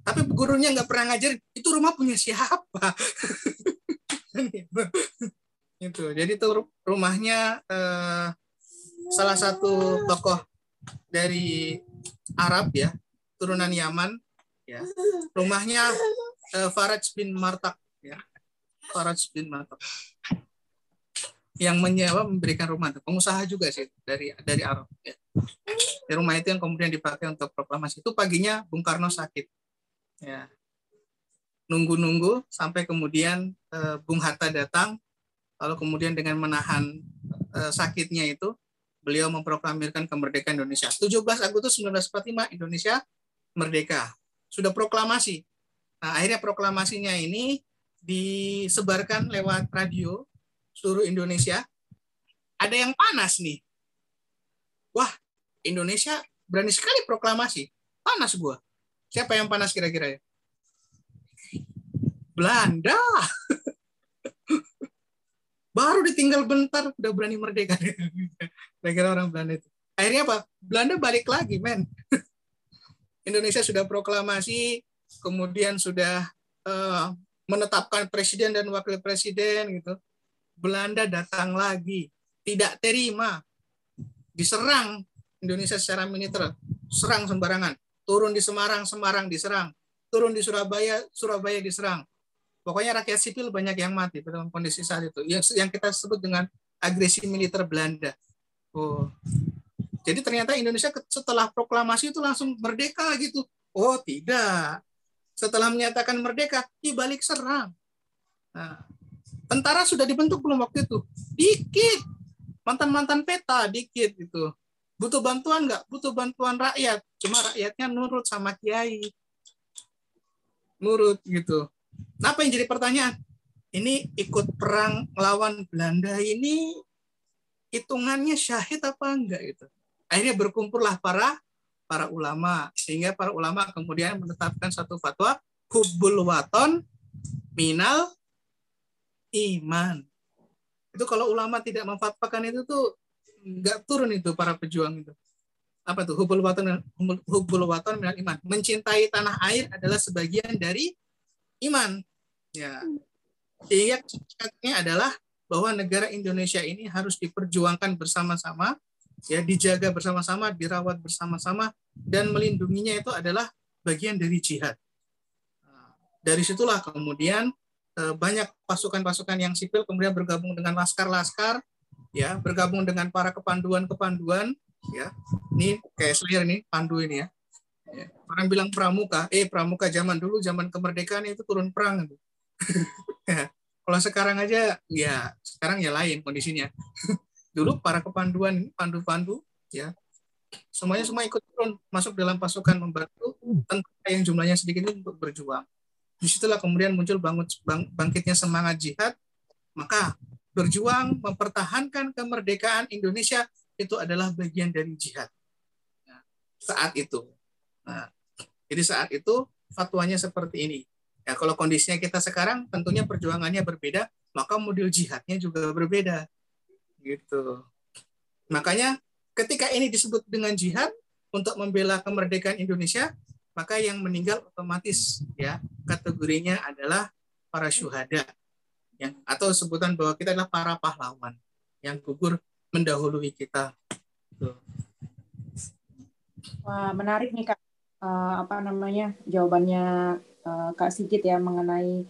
Tapi gurunya nggak pernah ngajar itu rumah punya siapa. *laughs* itu. Jadi itu rumahnya eh, salah satu tokoh dari Arab ya, turunan Yaman ya. Rumahnya eh, Faraj bin Martak ya. Faraj bin Martak yang menyewa memberikan rumah pengusaha juga sih dari dari Arab ya. Di rumah itu yang kemudian dipakai untuk proklamasi. Itu paginya Bung Karno sakit ya. Nunggu-nunggu sampai kemudian eh, Bung Hatta datang lalu kemudian dengan menahan eh, sakitnya itu beliau memproklamirkan kemerdekaan Indonesia. 17 Agustus 1945 Indonesia merdeka. Sudah proklamasi. Nah akhirnya proklamasinya ini disebarkan lewat radio seluruh Indonesia ada yang panas nih. Wah Indonesia berani sekali proklamasi. Panas gua. Siapa yang panas kira-kira ya? Belanda. *laughs* Baru ditinggal bentar udah berani merdeka. *laughs* Kira-kira orang Belanda itu. Akhirnya apa? Belanda balik lagi men. *laughs* Indonesia sudah proklamasi kemudian sudah eh, menetapkan presiden dan wakil presiden gitu. Belanda datang lagi tidak terima. Diserang Indonesia secara militer serang sembarangan. Turun di Semarang Semarang diserang. Turun di Surabaya Surabaya diserang. Pokoknya rakyat sipil banyak yang mati dalam kondisi saat itu. Yang yang kita sebut dengan agresi militer Belanda. Oh. Jadi ternyata Indonesia setelah proklamasi itu langsung merdeka gitu. Oh tidak setelah menyatakan merdeka dibalik serang. Nah, tentara sudah dibentuk belum waktu itu? Dikit. Mantan-mantan peta dikit gitu. Butuh bantuan nggak? Butuh bantuan rakyat. Cuma rakyatnya nurut sama kiai. Nurut gitu. Nah, apa yang jadi pertanyaan? Ini ikut perang melawan Belanda ini hitungannya syahid apa enggak gitu. Akhirnya berkumpullah para para ulama sehingga para ulama kemudian menetapkan satu fatwa hubbul waton minal iman. Itu kalau ulama tidak memfatwakan itu tuh nggak turun itu para pejuang itu. Apa tuh hubbul waton hubbul waton minal iman. Mencintai tanah air adalah sebagian dari iman. Ya. Sehingga adalah bahwa negara Indonesia ini harus diperjuangkan bersama-sama, ya dijaga bersama-sama, dirawat bersama-sama, dan melindunginya itu adalah bagian dari jihad. Nah, Dari situlah kemudian eh, banyak pasukan-pasukan yang sipil kemudian bergabung dengan laskar-laskar, ya bergabung dengan para kepanduan-kepanduan, ya ini kayak Slayer nih pandu ini ya. Ya, Orang bilang pramuka, eh pramuka zaman dulu zaman kemerdekaan itu turun perang. *laughs* Ya, Kalau sekarang aja ya sekarang ya lain kondisinya. *laughs* dulu para kepanduan pandu-pandu ya semuanya semua ikut turun masuk dalam pasukan membantu tentara yang jumlahnya sedikit itu untuk berjuang. Di situlah kemudian muncul bangun bang- bangkitnya semangat jihad, maka berjuang mempertahankan kemerdekaan Indonesia itu adalah bagian dari jihad. Nah, saat itu. Nah, jadi saat itu fatwanya seperti ini. Ya, kalau kondisinya kita sekarang tentunya perjuangannya berbeda, maka model jihadnya juga berbeda. Gitu. Makanya ketika ini disebut dengan jihad untuk membela kemerdekaan Indonesia, maka yang meninggal otomatis ya kategorinya adalah para syuhada yang atau sebutan bahwa kita adalah para pahlawan yang gugur mendahului kita. Tuh. Wah, menarik nih Kak. Eh, apa namanya? Jawabannya eh, Kak Sigit ya mengenai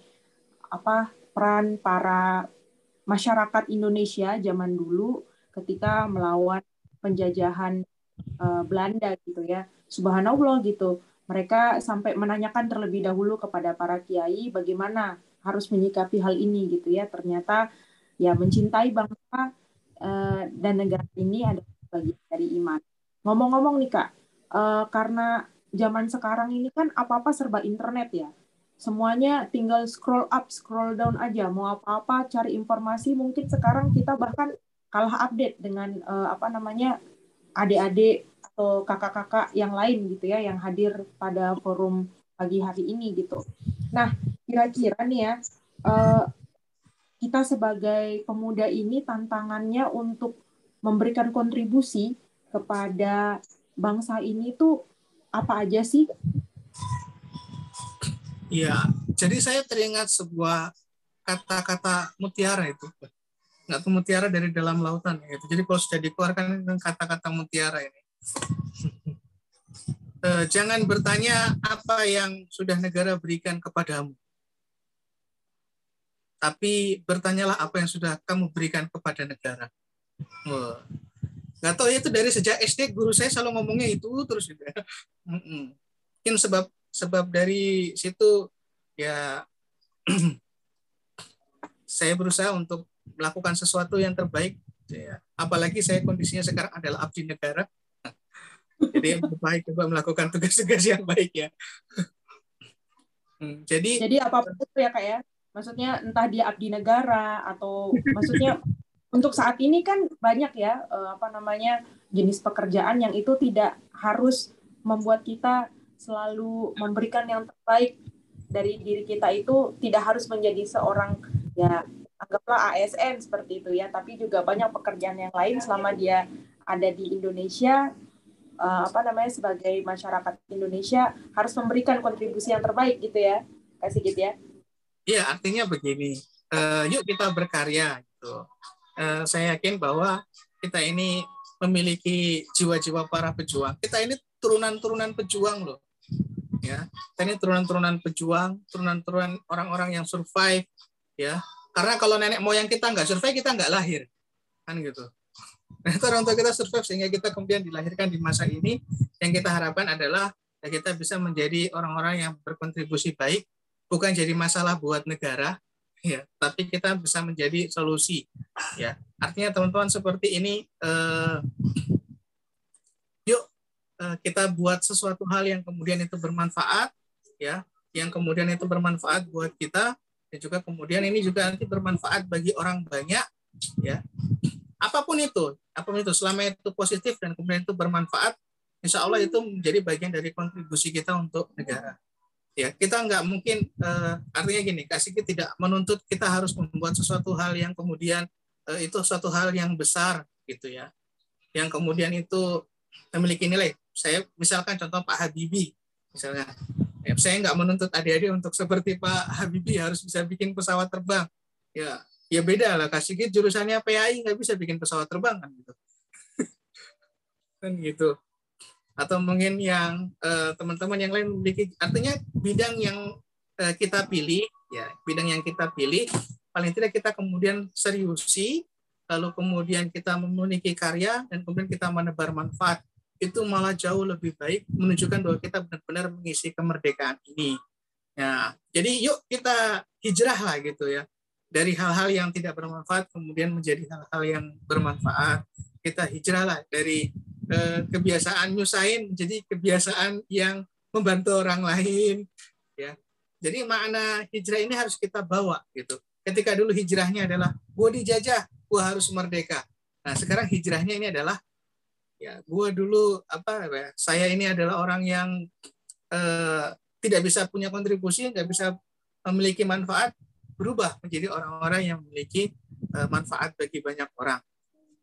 apa peran para masyarakat Indonesia zaman dulu ketika melawan penjajahan eh, Belanda gitu ya. Subhanallah gitu. Mereka sampai menanyakan terlebih dahulu kepada para kiai bagaimana harus menyikapi hal ini gitu ya. Ternyata ya mencintai bangsa eh, dan negara ini adalah bagian dari iman. Ngomong-ngomong nih Kak, eh, karena zaman sekarang ini kan apa-apa serba internet ya. Semuanya tinggal scroll up, scroll down aja. Mau apa-apa cari informasi mungkin sekarang kita bahkan kalah update dengan eh, apa namanya adik-adik atau kakak-kakak yang lain gitu ya yang hadir pada forum pagi hari ini gitu. Nah, kira-kira nih ya eh, kita sebagai pemuda ini tantangannya untuk memberikan kontribusi kepada bangsa ini tuh apa aja sih? Iya, jadi saya teringat sebuah kata-kata mutiara itu. Nggak tuh mutiara dari dalam lautan gitu. Jadi kalau sudah dikeluarkan dengan kata-kata mutiara ini. *laughs* Eh, Jangan bertanya apa yang sudah negara berikan kepadamu. Tapi bertanyalah apa yang sudah kamu berikan kepada negara. Wah. Nggak tahu ya, itu dari sejak SD guru saya selalu ngomongnya itu terus gitu. ya. *laughs* Mungkin sebab sebab dari situ ya *clears throat* saya berusaha untuk melakukan sesuatu yang terbaik ya. apalagi saya kondisinya sekarang adalah abdi negara. *laughs* Jadi lebih baik coba melakukan tugas-tugas yang baik ya. Hmm, jadi Jadi apa pun itu ya kak ya, maksudnya entah dia abdi negara atau maksudnya *laughs* untuk saat ini kan banyak ya eh, apa namanya jenis pekerjaan yang itu tidak harus membuat kita selalu memberikan yang terbaik dari diri kita itu tidak harus menjadi seorang ya anggaplah ASN seperti itu ya, tapi juga banyak pekerjaan yang lain selama dia ada di Indonesia eh, apa namanya sebagai masyarakat Indonesia harus memberikan kontribusi yang terbaik gitu ya, kasih gitu ya. Iya, artinya begini. eh, yuk kita berkarya gitu. Eh, saya yakin bahwa kita ini memiliki jiwa-jiwa para pejuang. Kita ini turunan-turunan pejuang loh. Ya, ini turunan-turunan pejuang, turunan-turunan orang-orang yang survive ya. Karena kalau nenek moyang kita nggak survive, kita nggak lahir. Kan gitu. Nah, itu orang tua kita survive sehingga kita kemudian dilahirkan di masa ini yang kita harapkan adalah ya kita bisa menjadi orang-orang yang berkontribusi baik, bukan jadi masalah buat negara, ya, tapi kita bisa menjadi solusi, ya. Artinya teman-teman seperti ini, eh, kita buat sesuatu hal yang kemudian itu bermanfaat, ya, yang kemudian itu bermanfaat buat kita, dan juga kemudian ini juga nanti bermanfaat bagi orang banyak, ya. Apa pun itu, apa pun itu, selama itu positif dan kemudian itu bermanfaat, insya Allah itu menjadi bagian dari kontribusi kita untuk negara. Ya, kita nggak mungkin eh, artinya gini, kasih kita tidak menuntut kita harus membuat sesuatu hal yang kemudian eh, itu suatu hal yang besar gitu ya, yang kemudian itu memiliki nilai. Saya misalkan contoh Pak Habibie, misalnya, ya, saya nggak menuntut adik-adik untuk seperti Pak Habibie harus bisa bikin pesawat terbang. Ya, ya beda lah. Kasih jurusannya PAI nggak bisa bikin pesawat terbang kan gitu. *laughs* kan gitu atau mungkin yang eh, teman-teman yang lain memiliki artinya bidang yang eh, kita pilih ya bidang yang kita pilih paling tidak kita kemudian seriusi lalu kemudian kita memiliki karya dan kemudian kita menebar manfaat itu malah jauh lebih baik menunjukkan bahwa kita benar-benar mengisi kemerdekaan ini. Ya jadi yuk kita hijrah lah gitu ya. Dari hal-hal yang tidak bermanfaat kemudian menjadi hal-hal yang bermanfaat. Kita hijrah lah dari eh, kebiasaan nyusahin menjadi kebiasaan yang membantu orang lain ya. Jadi makna hijrah ini harus kita bawa gitu. Ketika dulu hijrahnya adalah gue dijajah gue harus merdeka. Nah sekarang hijrahnya ini adalah ya gue dulu apa ya, saya ini adalah orang yang eh, tidak bisa punya kontribusi nggak bisa memiliki manfaat berubah menjadi orang-orang yang memiliki eh, manfaat bagi banyak orang.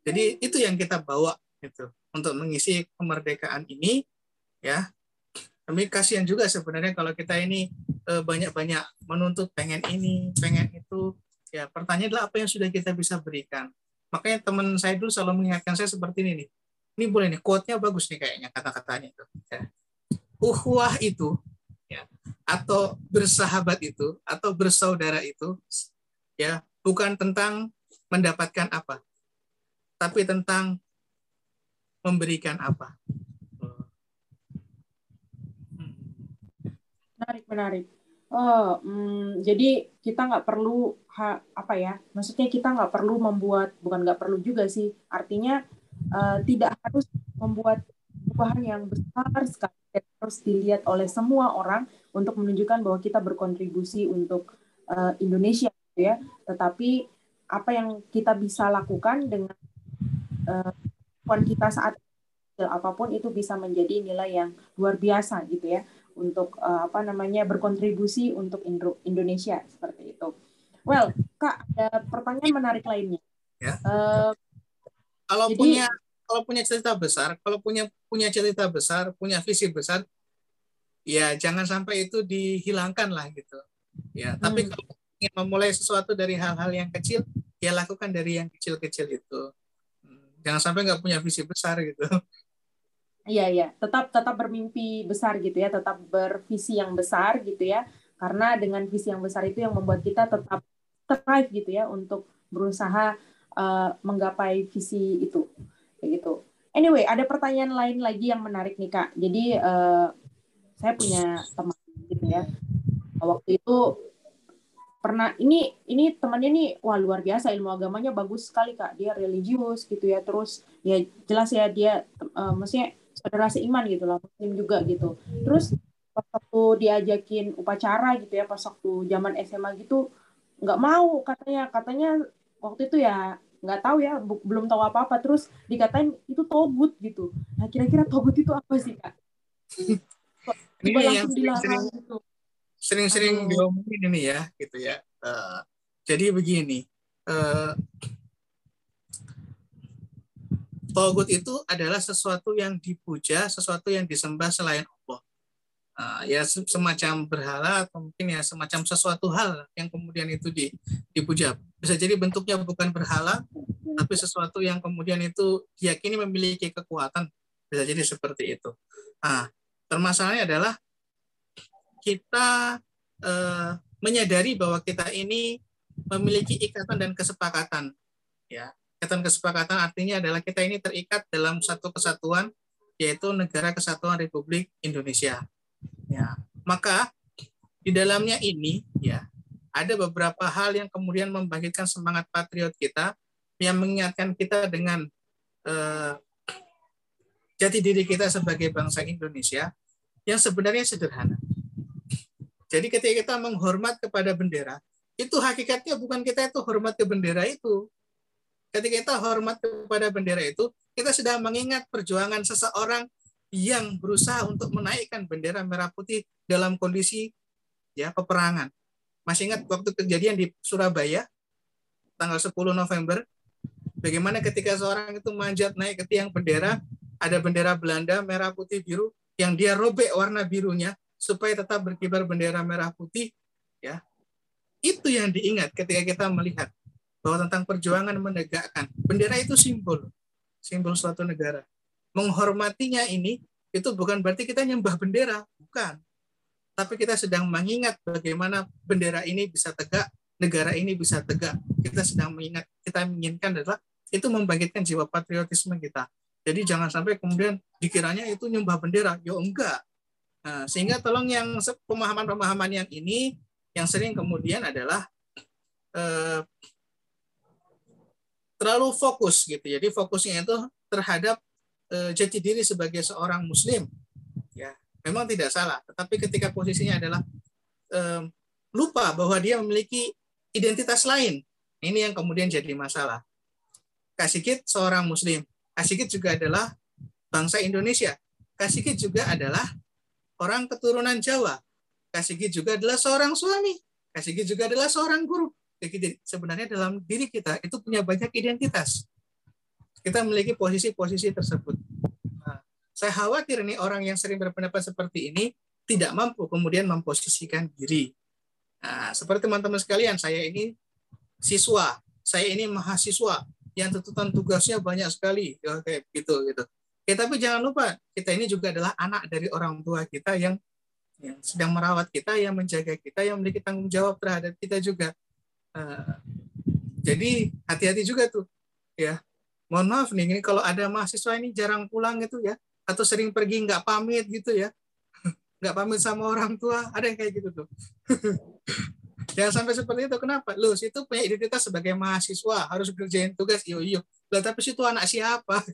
Jadi itu yang kita bawa gitu untuk mengisi kemerdekaan ini ya. Kami kasihan juga sebenarnya kalau kita ini eh, banyak-banyak menuntut pengen ini pengen itu. Ya pertanyaan adalah apa yang sudah kita bisa berikan. Makanya teman saya dulu selalu mengingatkan saya seperti ini nih ini boleh nih quote-nya bagus nih kayaknya kata-katanya itu ya. uhwah itu ya atau bersahabat itu atau bersaudara itu ya bukan tentang mendapatkan apa tapi tentang memberikan apa. Menarik, menarik. Oh, hmm, jadi kita nggak perlu ha, apa ya? Maksudnya kita nggak perlu membuat, bukan nggak perlu juga sih. Artinya uh, tidak harus membuat perubahan yang besar sekali harus dilihat oleh semua orang untuk menunjukkan bahwa kita berkontribusi untuk uh, Indonesia, gitu ya. Tetapi apa yang kita bisa lakukan dengan uh, kita saat apa pun itu bisa menjadi nilai yang luar biasa gitu ya untuk uh, apa namanya berkontribusi untuk Indo Indonesia seperti itu. Well, Kak, ada pertanyaan menarik lainnya. Ya. Uh, kalau jadi, punya kalau punya cerita besar, kalau punya punya cerita besar, punya visi besar, ya jangan sampai itu dihilangkan lah gitu. Ya, tapi hmm. kalau ingin memulai sesuatu dari hal-hal yang kecil, ya lakukan dari yang kecil-kecil itu. Hmm, jangan sampai nggak punya visi besar gitu. Iya iya, tetap tetap bermimpi besar gitu ya, tetap bervisi yang besar gitu ya. Karena dengan visi yang besar itu yang membuat kita tetap thrive gitu ya untuk berusaha uh, menggapai visi itu. Kayak gitu. Anyway, ada pertanyaan lain lagi yang menarik nih Kak. Jadi uh, saya punya teman gitu ya. Waktu itu pernah ini ini temannya nih wah luar biasa ilmu agamanya bagus sekali kak dia religius gitu ya terus ya jelas ya dia uh, maksudnya saudara seiman gitu lah muslim juga gitu terus pas waktu diajakin upacara gitu ya pas waktu zaman SMA gitu nggak mau katanya katanya waktu itu ya nggak tahu ya belum tahu apa apa terus dikatain itu togut gitu. Nah kira-kira togut itu apa sih kak? Ini yang sering-sering gitu. sering-sering diomongin ini ya gitu ya. Uh, jadi begini uh, Togut itu adalah sesuatu yang dipuja, sesuatu yang disembah selain Allah. Uh, ya semacam berhala atau mungkin ya semacam sesuatu hal yang kemudian itu di, dipuja. Bisa jadi bentuknya bukan berhala, tapi sesuatu yang kemudian itu diyakini memiliki kekuatan. Bisa jadi seperti itu. Nah, permasalahannya adalah kita uh, menyadari bahwa kita ini memiliki ikatan dan kesepakatan ya Ikatan kesepakatan artinya adalah kita ini terikat dalam satu kesatuan yaitu Negara Kesatuan Republik Indonesia. Ya, maka di dalamnya ini ya ada beberapa hal yang kemudian membangkitkan semangat patriot kita yang mengingatkan kita dengan eh, jati diri kita sebagai bangsa Indonesia yang sebenarnya sederhana. Jadi ketika kita menghormat kepada bendera, itu hakikatnya bukan kita itu hormat ke bendera itu. Ketika kita hormat kepada bendera itu, kita sedang mengingat perjuangan seseorang yang berusaha untuk menaikkan bendera merah putih dalam kondisi ya peperangan. Masih ingat waktu kejadian di Surabaya tanggal 10 November bagaimana ketika seorang itu manjat naik ke tiang bendera ada bendera Belanda merah putih biru yang dia robek warna birunya supaya tetap berkibar bendera merah putih ya. Itu yang diingat ketika kita melihat bahwa tentang perjuangan menegakkan. Bendera itu simbol simbol suatu negara menghormatinya ini itu bukan berarti kita nyembah bendera bukan. Tapi kita sedang mengingat bagaimana bendera ini bisa tegak negara ini bisa tegak. Kita sedang mengingat kita menginginkan adalah itu membangkitkan jiwa patriotisme kita. Jadi jangan sampai kemudian dikiranya itu nyembah bendera. Yo enggak. Nah, sehingga tolong yang pemahaman-pemahaman yang ini yang sering kemudian adalah eh, terlalu fokus gitu. Jadi fokusnya itu terhadap jati diri sebagai seorang muslim. Ya, memang tidak salah, tetapi ketika posisinya adalah eh, lupa bahwa dia memiliki identitas lain. Ini yang kemudian jadi masalah. Kasikit seorang muslim. Kasikit juga adalah bangsa Indonesia. Kasikit juga adalah orang keturunan Jawa. Kasigi juga adalah seorang suami. Kasigi juga adalah seorang guru. Jadi sebenarnya dalam diri kita itu punya banyak identitas. Kita memiliki posisi-posisi tersebut. Nah, saya khawatir nih orang yang sering berpendapat seperti ini tidak mampu kemudian memposisikan diri. Nah, seperti teman-teman sekalian, saya ini siswa, saya ini mahasiswa yang tuntutan tugasnya banyak sekali, ya, gitu gitu. Ya tapi jangan lupa kita ini juga adalah anak dari orang tua kita yang yang sedang merawat kita, yang menjaga kita, yang memiliki tanggung jawab terhadap kita juga. Uh, jadi hati-hati juga tuh, ya. Mohon maaf nih, ini kalau ada mahasiswa ini jarang pulang gitu ya, atau sering pergi nggak pamit gitu ya, *laughs* nggak pamit sama orang tua, ada yang kayak gitu tuh. *laughs* Jangan sampai seperti itu. Kenapa? Lu itu punya identitas sebagai mahasiswa, harus kerjain tugas, iyo iyo. Lah tapi situ anak siapa? *laughs*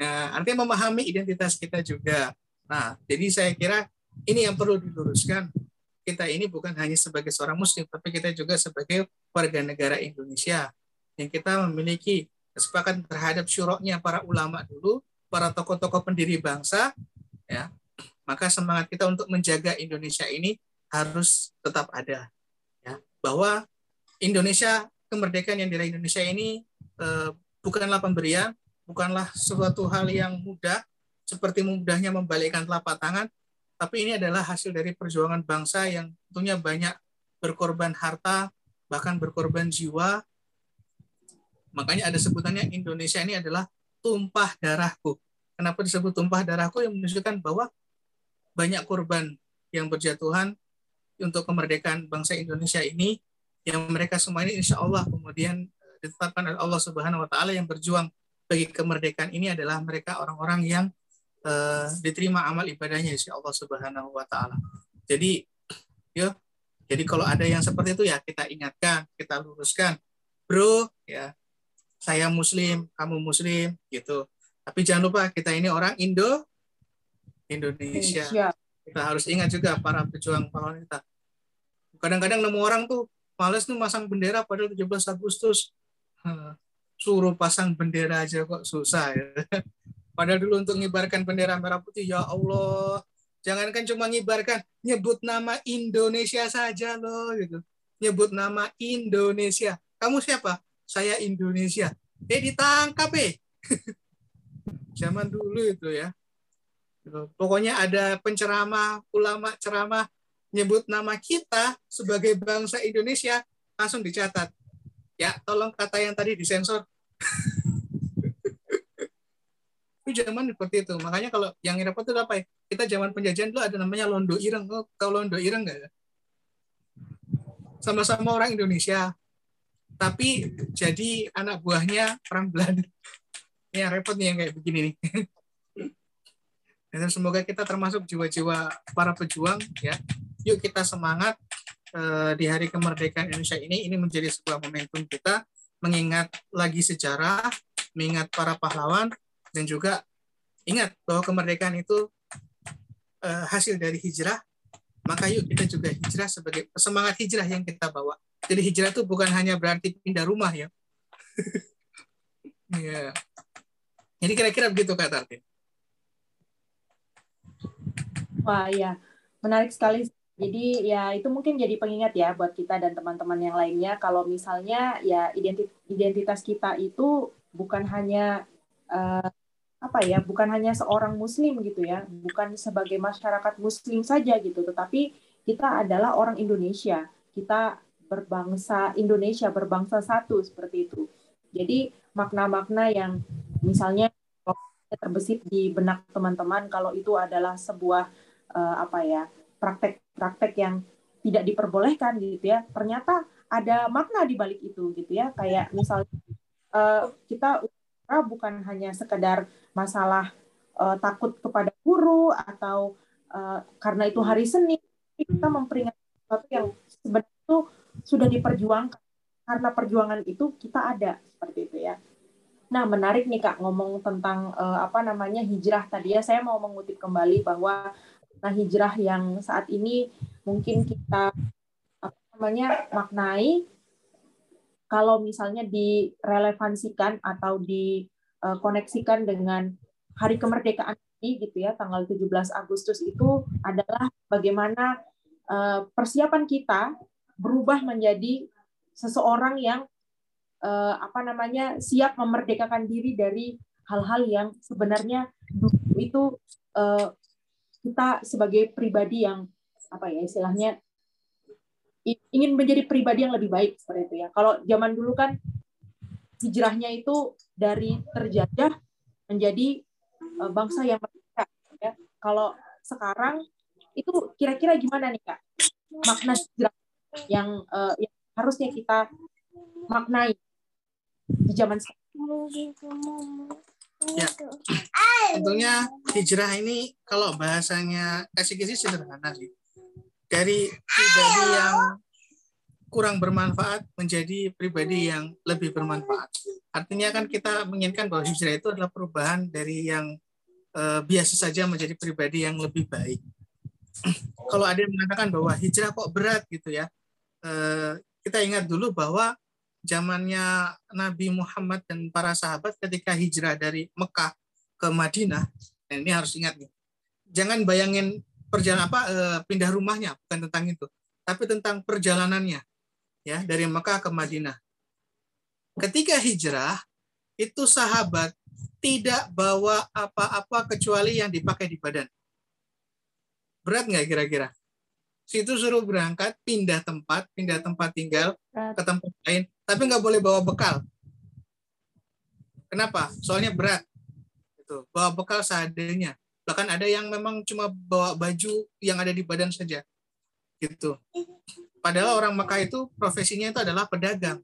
Nah, artinya memahami identitas kita juga. Nah, jadi saya kira ini yang perlu diluruskan. Kita ini bukan hanya sebagai seorang muslim, tapi kita juga sebagai warga negara Indonesia yang kita memiliki kesepakatan terhadap syuroknya para ulama dulu, para tokoh-tokoh pendiri bangsa, ya. Maka semangat kita untuk menjaga Indonesia ini harus tetap ada. Ya, bahwa Indonesia kemerdekaan yang diraih Indonesia ini eh, bukanlah pemberian, bukanlah suatu hal yang mudah, seperti mudahnya membalikkan telapak tangan, tapi ini adalah hasil dari perjuangan bangsa yang tentunya banyak berkorban harta, bahkan berkorban jiwa. Makanya ada sebutannya Indonesia ini adalah tumpah darahku. Kenapa disebut tumpah darahku? Yang menunjukkan bahwa banyak korban yang berjatuhan untuk kemerdekaan bangsa Indonesia ini, yang mereka semua ini insya Allah kemudian ditetapkan oleh Allah Subhanahu Wa Taala yang berjuang bagi kemerdekaan ini adalah mereka orang-orang yang uh, diterima amal ibadahnya insya Allah Subhanahu wa taala. Jadi ya jadi kalau ada yang seperti itu ya kita ingatkan, kita luruskan. Bro, ya. Saya muslim, kamu muslim gitu. Tapi jangan lupa kita ini orang Indo Indonesia. Indonesia. Kita harus ingat juga para pejuang pahlawan kita. Kadang-kadang nemu orang tuh males tuh masang bendera padahal 17 Agustus suruh pasang bendera aja kok susah ya. *laughs* Padahal dulu untuk mengibarkan bendera merah putih, ya Allah, jangankan cuma mengibarkan, nyebut nama Indonesia saja loh gitu. Nyebut nama Indonesia. Kamu siapa? Saya Indonesia. Eh ditangkap eh. *laughs* Zaman dulu itu ya. Pokoknya ada penceramah, ulama ceramah nyebut nama kita sebagai bangsa Indonesia langsung dicatat Ya, tolong kata yang tadi disensor. *laughs* itu zaman seperti itu. Makanya kalau yang repot itu apa ya? Kita zaman penjajahan dulu ada namanya londo ireng. Oh, tahu londo ireng nggak? Sama-sama orang Indonesia. Tapi jadi anak buahnya orang Belanda. *laughs* Yang repot nih yang kayak begini nih. *laughs* Dan semoga kita termasuk jiwa-jiwa para pejuang ya. Yuk kita semangat eh, di hari kemerdekaan Indonesia ini ini menjadi sebuah momentum kita mengingat lagi sejarah, mengingat para pahlawan dan juga ingat bahwa kemerdekaan itu eh, hasil dari hijrah. Maka yuk kita juga hijrah sebagai semangat hijrah yang kita bawa. Jadi hijrah itu bukan hanya berarti pindah rumah ya. Iya. Jadi kira-kira begitu Kak Tartin. Wah, ya. Menarik sekali. Jadi ya itu mungkin jadi pengingat ya buat kita dan teman-teman yang lainnya kalau misalnya ya identi- identitas kita itu bukan hanya eh, apa ya, bukan hanya seorang muslim gitu ya, bukan sebagai masyarakat muslim saja gitu, tetapi kita adalah orang Indonesia. Kita berbangsa Indonesia, berbangsa satu seperti itu. Jadi makna-makna yang misalnya terbesit di benak teman-teman kalau itu adalah sebuah uh, apa ya praktek-praktek yang tidak diperbolehkan gitu ya ternyata ada makna di balik itu gitu ya kayak misalnya uh, kita bukan hanya sekedar masalah uh, takut kepada guru atau uh, karena itu hari Senin kita memperingati sesuatu yang sebenarnya itu sudah diperjuangkan karena perjuangan itu kita ada seperti itu ya. Nah, menarik nih Kak ngomong tentang uh, apa namanya hijrah tadi ya. Saya mau mengutip kembali bahwa nah hijrah yang saat ini mungkin kita apa namanya maknai kalau misalnya direlevansikan atau dikoneksikan dengan hari kemerdekaan ini gitu ya, tanggal 17 Agustus itu adalah bagaimana uh, persiapan kita berubah menjadi seseorang yang uh, apa namanya siap memerdekakan diri dari hal-hal yang sebenarnya itu uh, kita sebagai pribadi yang apa ya istilahnya ingin menjadi pribadi yang lebih baik seperti itu ya. Kalau zaman dulu kan hijrahnya itu dari terjajah menjadi uh, bangsa yang merdeka ya. Kalau sekarang itu kira-kira gimana nih Kak? Makna hijrah yang uh, yang harusnya kita maknai di zaman sekarang. Ya, tentunya hijrah ini kalau bahasanya kasih kisi sederhana sih. Dari pribadi yang kurang bermanfaat menjadi pribadi yang lebih bermanfaat. Artinya kan kita menginginkan bahwa hijrah itu adalah perubahan dari yang eh, biasa saja menjadi pribadi yang lebih baik. *clears throat* Kalau ada yang mengatakan bahwa hijrah kok berat gitu ya, kita ingat dulu bahwa zamannya Nabi Muhammad dan para sahabat ketika hijrah dari Mekah ke Madinah, dan ini harus ingat nih, jangan bayangin perjalanan apa eh, pindah rumahnya, bukan tentang itu, tapi tentang perjalanannya, ya dari Mekah ke Madinah. Ketika hijrah, itu sahabat tidak bawa apa-apa kecuali yang dipakai di badan. Berat nggak kira-kira? Situ suruh berangkat, pindah tempat, pindah tempat tinggal ke tempat lain, tapi nggak boleh bawa bekal. Kenapa? Soalnya berat. Itu, bawa bekal seadanya. Bahkan ada yang memang cuma bawa baju yang ada di badan saja. Gitu. Padahal orang Mekah itu profesinya itu adalah pedagang.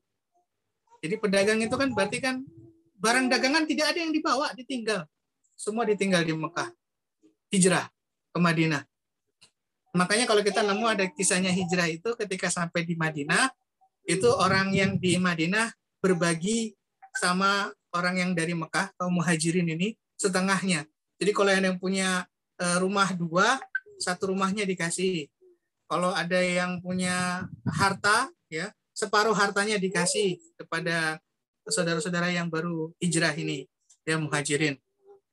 Jadi pedagang itu kan berarti kan barang dagangan tidak ada yang dibawa, ditinggal. Semua ditinggal di Mekah. Hijrah ke Madinah. Makanya kalau kita nemu ada kisahnya hijrah itu ketika sampai di Madinah, itu orang yang di Madinah berbagi sama orang yang dari Mekah, kaum muhajirin ini, setengahnya. Jadi kalau yang punya eh, rumah dua, satu rumahnya dikasih. Kalau ada yang punya harta, ya separuh hartanya dikasih kepada saudara-saudara yang baru hijrah ini, ya muhajirin.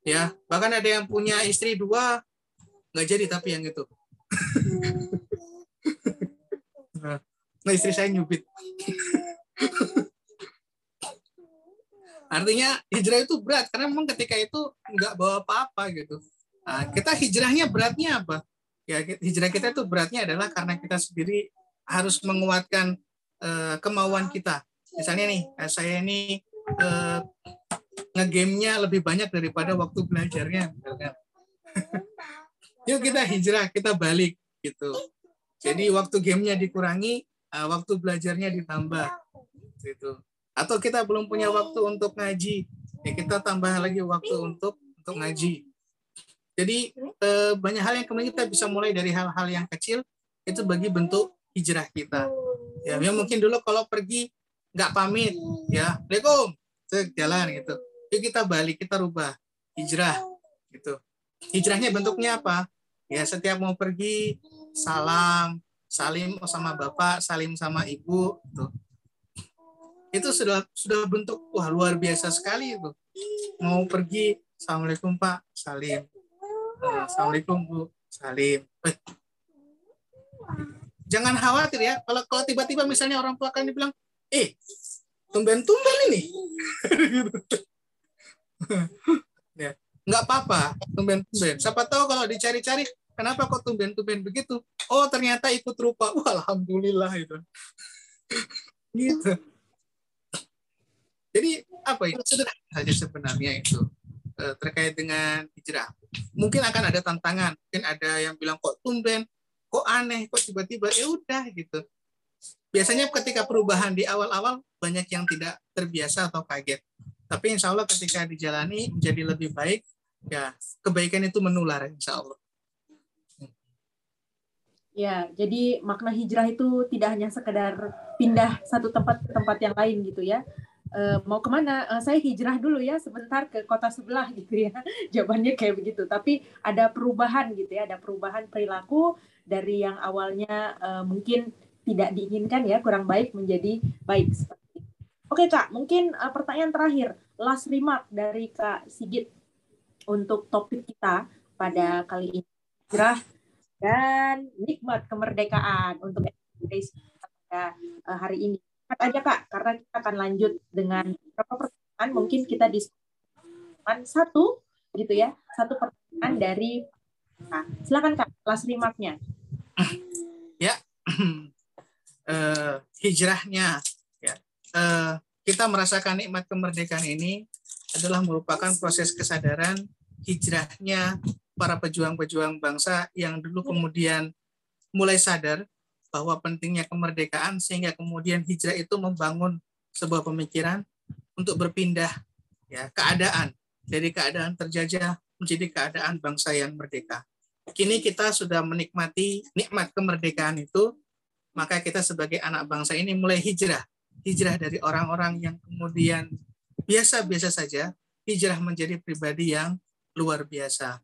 Ya, bahkan ada yang punya istri dua, nggak jadi tapi yang itu. Nah, istri saya nyubit. Artinya hijrah itu berat karena memang ketika itu nggak bawa apa-apa gitu. Nah, kita hijrahnya beratnya apa? Ya hijrah kita itu beratnya adalah karena kita sendiri harus menguatkan uh, kemauan kita. Misalnya nih, saya ini uh, ngegamenya lebih banyak daripada waktu belajarnya. Yuk kita hijrah, kita balik gitu. Jadi waktu gamenya dikurangi, uh, waktu belajarnya ditambah gitu atau kita belum punya waktu untuk ngaji ya kita tambah lagi waktu untuk untuk ngaji Jadi eh, banyak hal yang kemudian kita bisa mulai dari hal-hal yang kecil itu bagi bentuk hijrah kita. Ya, ya mungkin dulu kalau pergi nggak pamit, ya, Assalamualaikum, jalan gitu. Yuk kita balik, kita rubah hijrah gitu. Hijrahnya bentuknya apa? Ya setiap mau pergi salam, salim sama bapak, salim sama ibu, tuh. Itu sudah sudah bentuk wah luar biasa sekali itu. Mau pergi, assalamualaikum pak, salim. Eh, Assalamualaikum bu, salim. Eh, jangan khawatir ya. Kalau kalau tiba-tiba misalnya orang tua kan dibilang, eh tumben-tumben ini. *laughs* *laughs* ya, nggak apa-apa, tumben-tumben. Siapa tahu kalau dicari-cari, kenapa kok tumben-tumben begitu? Oh ternyata ikut rupa. Wah, alhamdulillah itu. *laughs* gitu. Jadi apa itu sederhana saja sebenarnya itu eh, terkait dengan hijrah. Mungkin akan ada tantangan, mungkin ada yang bilang kok tumben, kok aneh, kok tiba-tiba ya udah gitu. Biasanya ketika perubahan di awal-awal banyak yang tidak terbiasa atau kaget. Tapi insya Allah ketika dijalani menjadi lebih baik, ya kebaikan itu menular insya Allah. Ya, jadi makna hijrah itu tidak hanya sekedar pindah satu tempat ke tempat yang lain gitu ya. E, mau ke mana? E, saya hijrah dulu ya sebentar ke kota sebelah gitu ya. *laughs* Jawabannya kayak begitu. Tapi ada perubahan gitu ya, ada perubahan perilaku dari yang awalnya e, mungkin tidak diinginkan ya, kurang baik menjadi baik. Oke Kak, mungkin pertanyaan terakhir, last remark dari Kak Sigit untuk topik kita pada kali ini. Hijrah dan nikmat kemerdekaan untuk pada hari ini. Cepat aja kak, karena kita akan lanjut dengan beberapa pertanyaan. Mungkin kita diskusikan satu, gitu ya, satu pertanyaan dari. Nah, silakan kak, last remarknya. Ya, uh, *clears throat* hijrahnya, ya, uh, kita merasakan nikmat kemerdekaan ini adalah merupakan proses kesadaran hijrahnya para pejuang-pejuang bangsa yang dulu kemudian mulai sadar bahwa pentingnya kemerdekaan sehingga kemudian hijrah itu membangun sebuah pemikiran untuk berpindah ya keadaan dari keadaan terjajah menjadi keadaan bangsa yang merdeka. Kini kita sudah menikmati nikmat kemerdekaan itu, maka kita sebagai anak bangsa ini mulai hijrah. Hijrah dari orang-orang yang kemudian biasa-biasa saja, hijrah menjadi pribadi yang luar biasa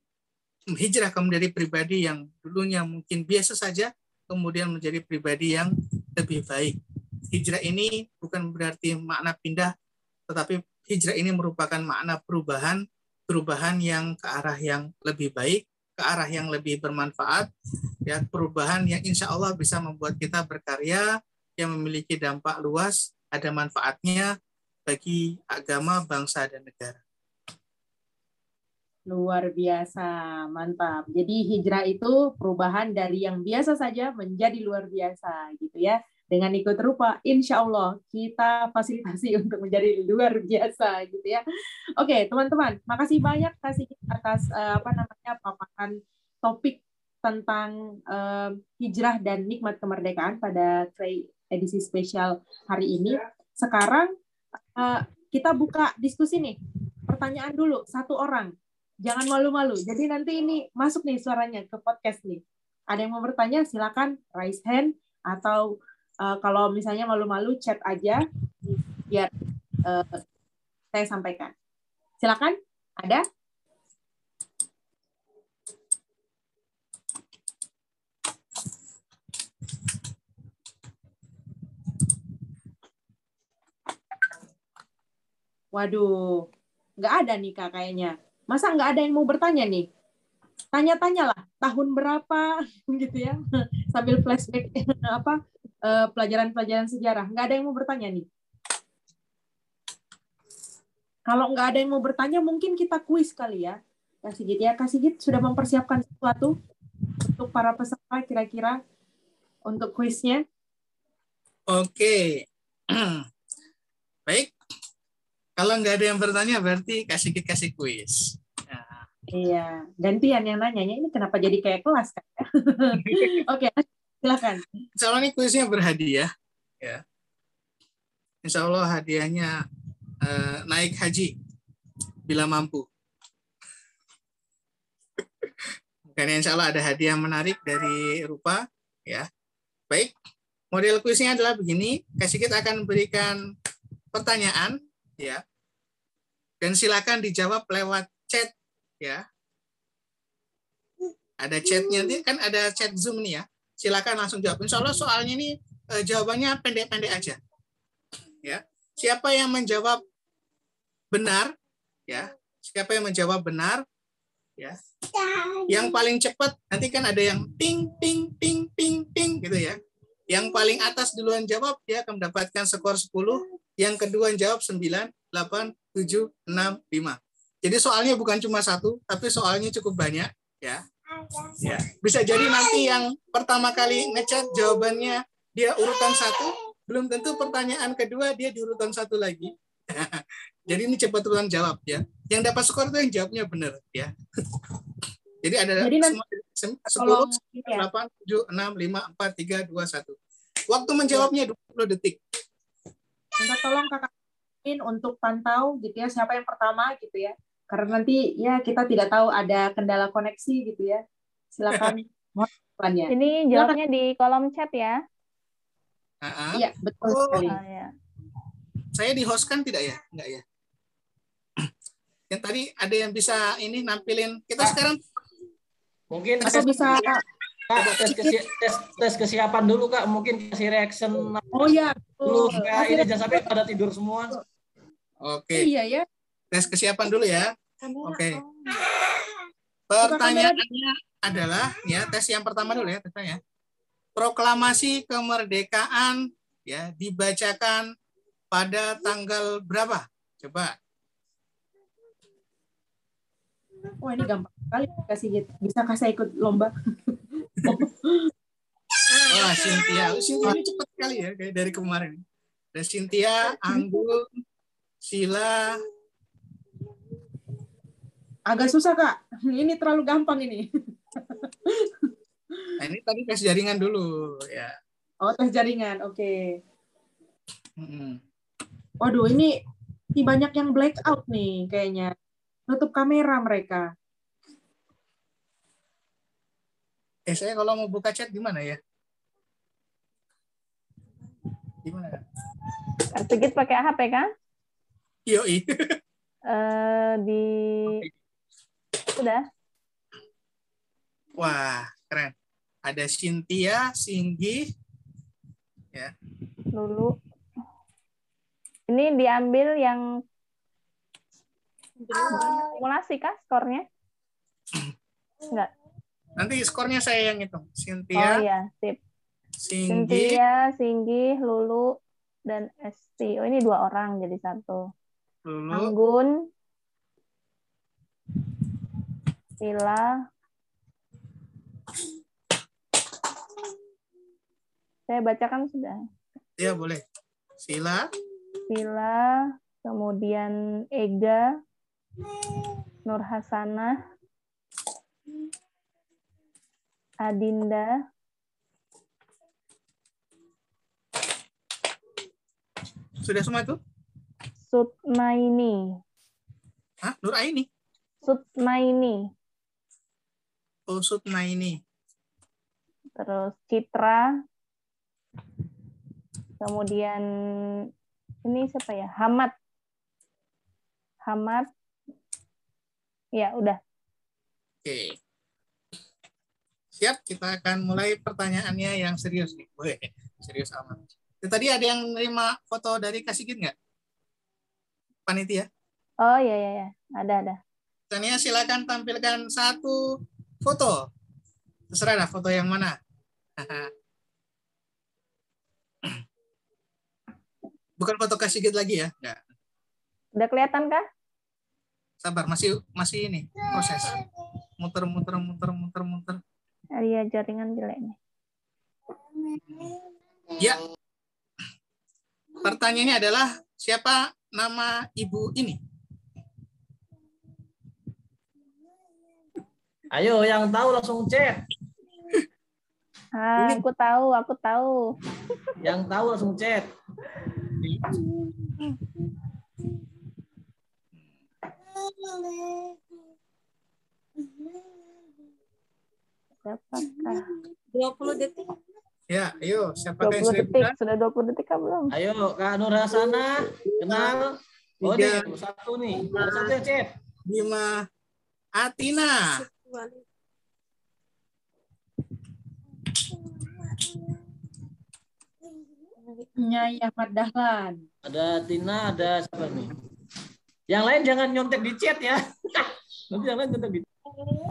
hijrah dari pribadi yang dulunya mungkin biasa saja, kemudian menjadi pribadi yang lebih baik. Hijrah ini bukan berarti makna pindah, tetapi hijrah ini merupakan makna perubahan, perubahan yang ke arah yang lebih baik, ke arah yang lebih bermanfaat, ya perubahan yang insya Allah bisa membuat kita berkarya, yang memiliki dampak luas, ada manfaatnya bagi agama, bangsa, dan negara. Luar biasa, mantap. Jadi hijrah itu perubahan dari yang biasa saja menjadi luar biasa gitu ya. Dengan ikut rupa, insya Allah kita fasilitasi *laughs* untuk menjadi luar biasa gitu ya. Oke, teman-teman, makasih banyak kasih atas uh, apa namanya paparan topik tentang uh, hijrah dan nikmat kemerdekaan pada edisi spesial hari ini. Sekarang uh, kita buka diskusi nih. Pertanyaan dulu satu orang jangan malu-malu. Jadi nanti ini masuk nih suaranya ke podcast nih. Ada yang mau bertanya silakan raise hand atau uh, kalau misalnya malu-malu chat aja biar uh, saya sampaikan. Silakan. Ada? Waduh, nggak ada nih kak kayaknya. Masa nggak ada yang mau bertanya nih? Tanya-tanya lah, tahun berapa *laughs* gitu ya, *laughs* sambil flashback *laughs* apa eh, pelajaran-pelajaran sejarah. Nggak ada yang mau bertanya nih. Kalau nggak ada yang mau bertanya, mungkin kita kuis kali ya. Kasih Sigit ya, Kasih Sigit sudah mempersiapkan sesuatu untuk para peserta kira-kira untuk kuisnya. Oke. *clears throat* Baik, kalau nggak ada yang bertanya berarti kasih kasih kuis. Nah. Iya, gantian yang nanyanya ini kenapa jadi kayak kelas kan? *laughs* Oke, silakan. Insya Allah ini kuisnya berhadiah. Ya. Insya Allah hadiahnya eh, naik haji bila mampu. Dan insya Allah ada hadiah menarik dari Rupa. Ya, baik. Model kuisnya adalah begini. Kak Sigit akan memberikan pertanyaan, ya, dan silakan dijawab lewat chat, ya. Ada chatnya nanti kan ada chat Zoom nih ya. Silakan langsung jawab. Insya Allah soalnya ini eh, jawabannya pendek-pendek aja. Ya, siapa yang menjawab benar, ya, siapa yang menjawab benar, ya, yang paling cepat nanti kan ada yang ting ting ting ting ting gitu ya. Yang paling atas duluan jawab dia akan mendapatkan skor 10, yang kedua jawab 9, 8, 7, 6, 5. Jadi soalnya bukan cuma satu, tapi soalnya cukup banyak ya. Ya, bisa jadi nanti yang pertama kali ngechat jawabannya dia urutan satu, belum tentu pertanyaan kedua dia di urutan satu lagi. *laughs* jadi ini cepat urutan jawab ya. Yang dapat skor itu yang jawabnya benar ya. *laughs* Jadi ada Jadi nanti semua 10, tolong ini ya. 8, 7, 6, 5, 4, 3, 2, 1. Waktu menjawabnya 20 detik. Minta tolong kakak Min untuk pantau gitu ya siapa yang pertama gitu ya karena nanti ya kita tidak tahu ada kendala koneksi gitu ya silakan *laughs* mohon depannya Ini jawabnya di kolom chat ya. Iya betul Oh. sekali Oh, ya. saya di host kan tidak ya? Enggak ya? Yang tadi ada yang bisa ini nampilin. Kita sekarang Mungkin atau bisa Kak, tes, kesi- tes, tes kesiapan dulu kak. Mungkin kasih reaction oh ya dulu. betul. Kak, ini jangan sampai pada tidur semua. oke. iya ya Tes kesiapan dulu ya. Oke. on. Pertanyaannya adalah ya tes yang pertama dulu ya tesnya ya. Proklamasi kemerdekaan ya dibacakan pada tanggal berapa? Coba. wah ini gampang sekali kasih bisa kasih ikut lomba *laughs* Wah, Cynthia. Cynthia ini cepat sekali ya kayak dari kemarin. Ada Cynthia, Anggun, Sila, agak susah kak ini terlalu gampang ini Nah, ini tadi tes jaringan dulu ya. oh tes jaringan oke Mm-mm. waduh ini banyak yang blackout nih kayaknya tutup kamera mereka Eh, saya kalau mau buka chat gimana ya? Gimana? Sigit pakai HP kan? Yoi. Eh di sudah. Wah, keren. Ada Cynthia, Singgi, dulu. Ini diambil yang simulasi kah skornya? Enggak. Nanti skornya saya yang hitung. Oh Cynthia, iya, sip. Singgi, Cynthia, Singgi, Lulu, dan Esti. Oh ini dua orang jadi satu. Lulu, Anggun, Sila. Saya bacakan sudah. ya boleh. Sila, Sila, kemudian Ega, Nur Hasanah, Adinda, sudah semua itu? Sutmaini, Hah? Nur Aini? Sutmaini, Oh, Sutna ini. terus Citra, kemudian ini siapa ya? Hamad, Hamad, ya udah. Oke. Siap, kita akan mulai pertanyaannya yang serius nih. Weh, serius amat. Tadi ada yang nerima foto dari Kasigit nggak? Panitia. Oh ya ya ya, ada ada. Tania silakan tampilkan satu foto. Terserah lah foto yang mana. *laughs* Bukan foto Kasigit lagi ya? Nggak. Udah kelihatan kah? Sabar, masih masih ini proses. Muter, muter, muter, muter, muter. Iya jaringan jelek nih. Ya. Pertanyaannya adalah siapa nama ibu ini? Ayo, yang tahu langsung chat. Ah, aku tahu, aku tahu. Yang tahu langsung chat. *laughs* Siapakah? 20 detik. Ya, ayo siapa yang 20 sudah detik. Sudah 20 detik kah belum? Ayo Kak Nur Hasana, kenal. Oh Tiga. nih, satu nih. Ada satu yang chat. Lima. Atina. Nyai Ahmad Dahlan. Ada Tina, ada siapa nih? Yang lain jangan nyontek di chat ya. *laughs* Nanti yang lain nyontek di Mau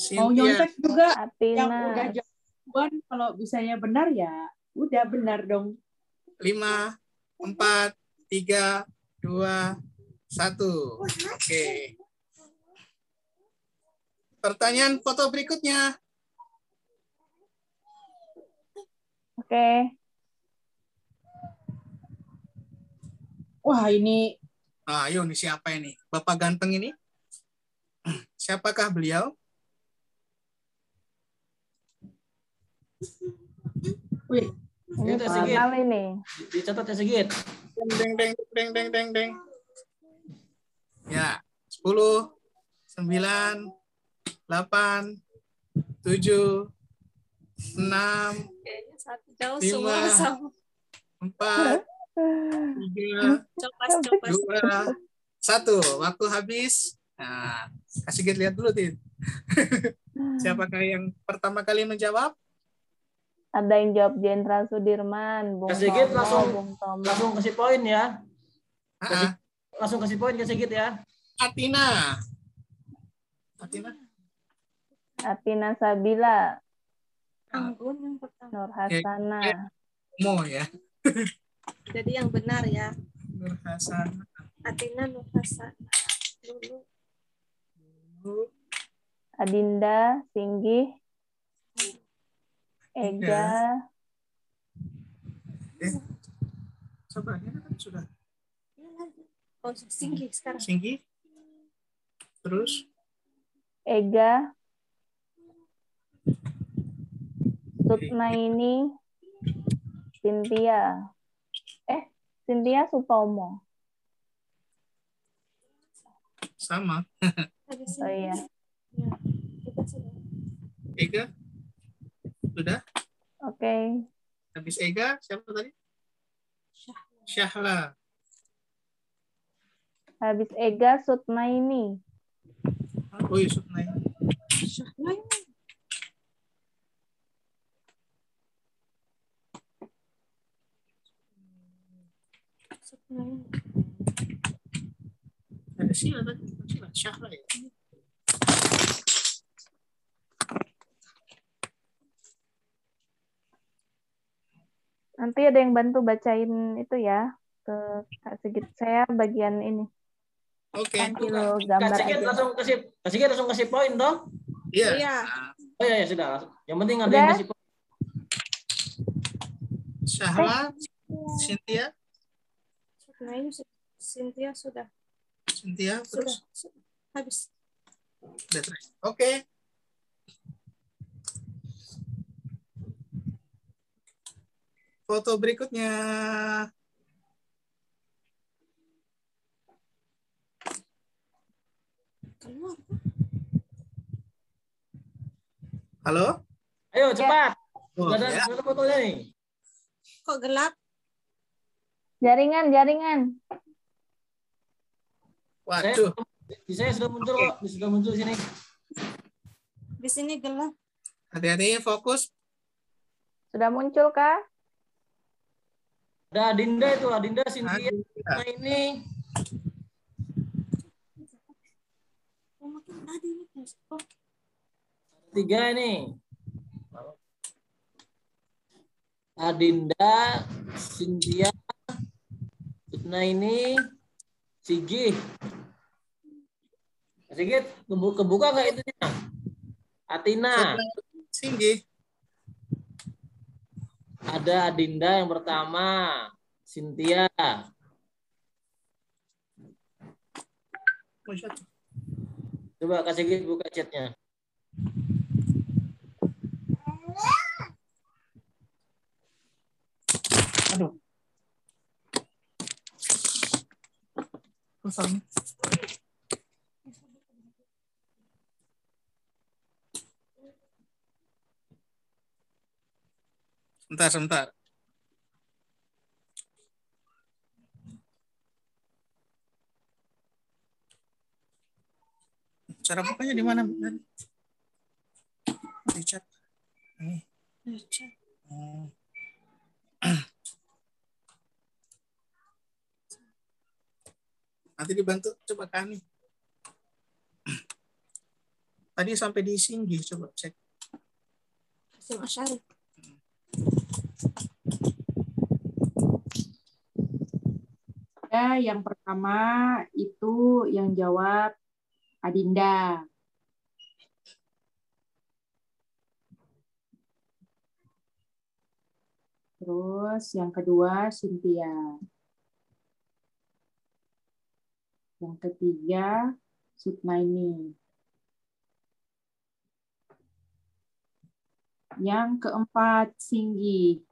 Cynthia. nyontek juga yang Atina. udah jawaban kalau bisanya benar ya udah benar dong. Lima, empat, tiga, dua, satu. Oke. Pertanyaan foto berikutnya. Oke. Wah ini Ah, ayo nih siapa ini? Bapak ganteng ini? Siapakah beliau? Wih Ini Itu Sigit. ini. dicatat ya Sigit. Deng deng deng deng deng deng deng. Ya, 10 9 8 7 6 Kayaknya satu jauh Lima. semua sama. 4 3 Copas, copas. dua satu waktu habis nah kasih Git lihat dulu Tin *laughs* siapakah yang pertama kali menjawab Ada yang jawab Jenderal Sudirman, Bung Kasih Tomo, langsung- Bung Tomo. Langsung kasih poin ya. Ah, Langsung kasih poin ke Sigit ya. Atina Atina Atina Sabila, Anggun yang pertama. Nur Hasana. Mo ya Jadi yang benar ya. Nur Hasan Atina Nurhasana. Dulu. Adinda, Singgih, Ega, eh coba ini kan sudah. Oh, Singgi sekarang. Singgi. Terus? Ega, Sutnaini, Cynthia. Eh, Cynthia Sutomo. sama. Oh iya. Ya, kita sudah. Ega sudah Oke. habis Ega siapa tadi Syahla Habis Ega, Sutnaini. oh iya Sutnai Syahla ini. Syahla ini. ada Sila tadi Sila Syahla ya Nanti ada yang bantu bacain itu ya ke Kak Sigit. Saya bagian ini. oke Kasih Kak lo gambar Sigit aja. langsung kasih Kak Sigit langsung kasih poin toh. iya Iya. Nah, Oh iya ya sudah. Yang penting ada yang kasih poin. Syahla Cynthia Syahla ini su- Cynthia sudah. Cynthia Sudah. terus sudah. Habis. Udah terakhir. Foto berikutnya. Keluar. Halo? Ayo cepat. Oh, Sudah ada ya. ada fotonya nih. Kok gelap? Jaringan, jaringan. Waduh. Di saya sudah muncul kok. Sudah muncul sini. Di sini gelap. Hati-hati fokus. Sudah muncul kah? Ada Adinda itu, Adinda Cynthia. Aduh, Nah ini tiga ini. Adinda, Cynthia, Nah ini, Sigih. Sigit, kebuka, kebuka nggak itu? Atina. Singgi. Ada Adinda yang pertama, Cynthia. Coba kasih Sigit buka chatnya. Aduh. Kosong. Sebentar, sebentar. Cara bukanya di mana? Di chat. Hmm. Nanti dibantu coba kami. Tadi sampai di sini coba cek. Hasim Asyari. Ya, yang pertama itu yang jawab Adinda. Terus yang kedua Cynthia. Yang ketiga Sutmaini. Yang keempat Singgi.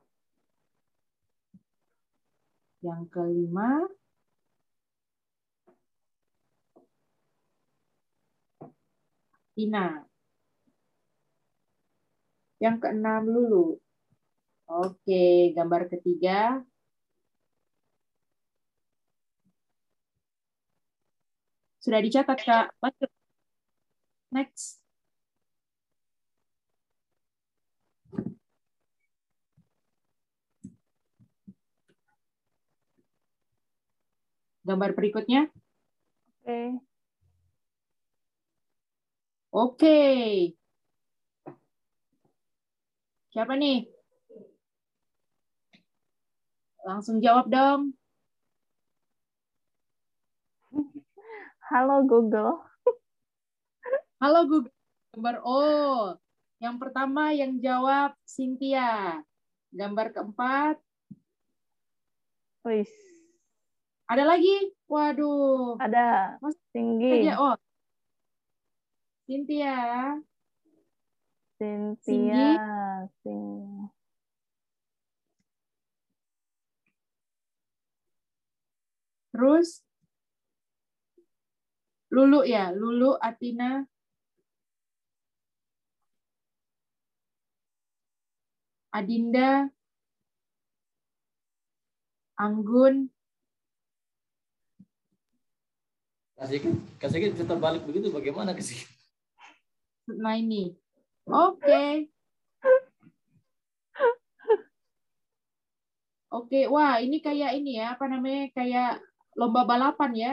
Yang kelima Tina. Yang keenam Lulu. Oke, gambar ketiga. Sudah dicatat, Kak. Next. Gambar berikutnya. Oke. Oke. Siapa nih? Langsung jawab dong. Halo Google. Halo Google. Gambar O. Yang pertama yang jawab Cynthia. Gambar keempat. Wis. Ada lagi? Waduh. Ada Mas- tinggi. Aja, oh. Cynthia. Cynthia. Sing. Terus Lulu ya, Lulu Atina. Adinda. Anggun, Kasih kasih kita balik begitu bagaimana kasih? Naini. Oke. Oke, wah ini kayak ini ya, apa namanya? Kayak lomba balapan ya.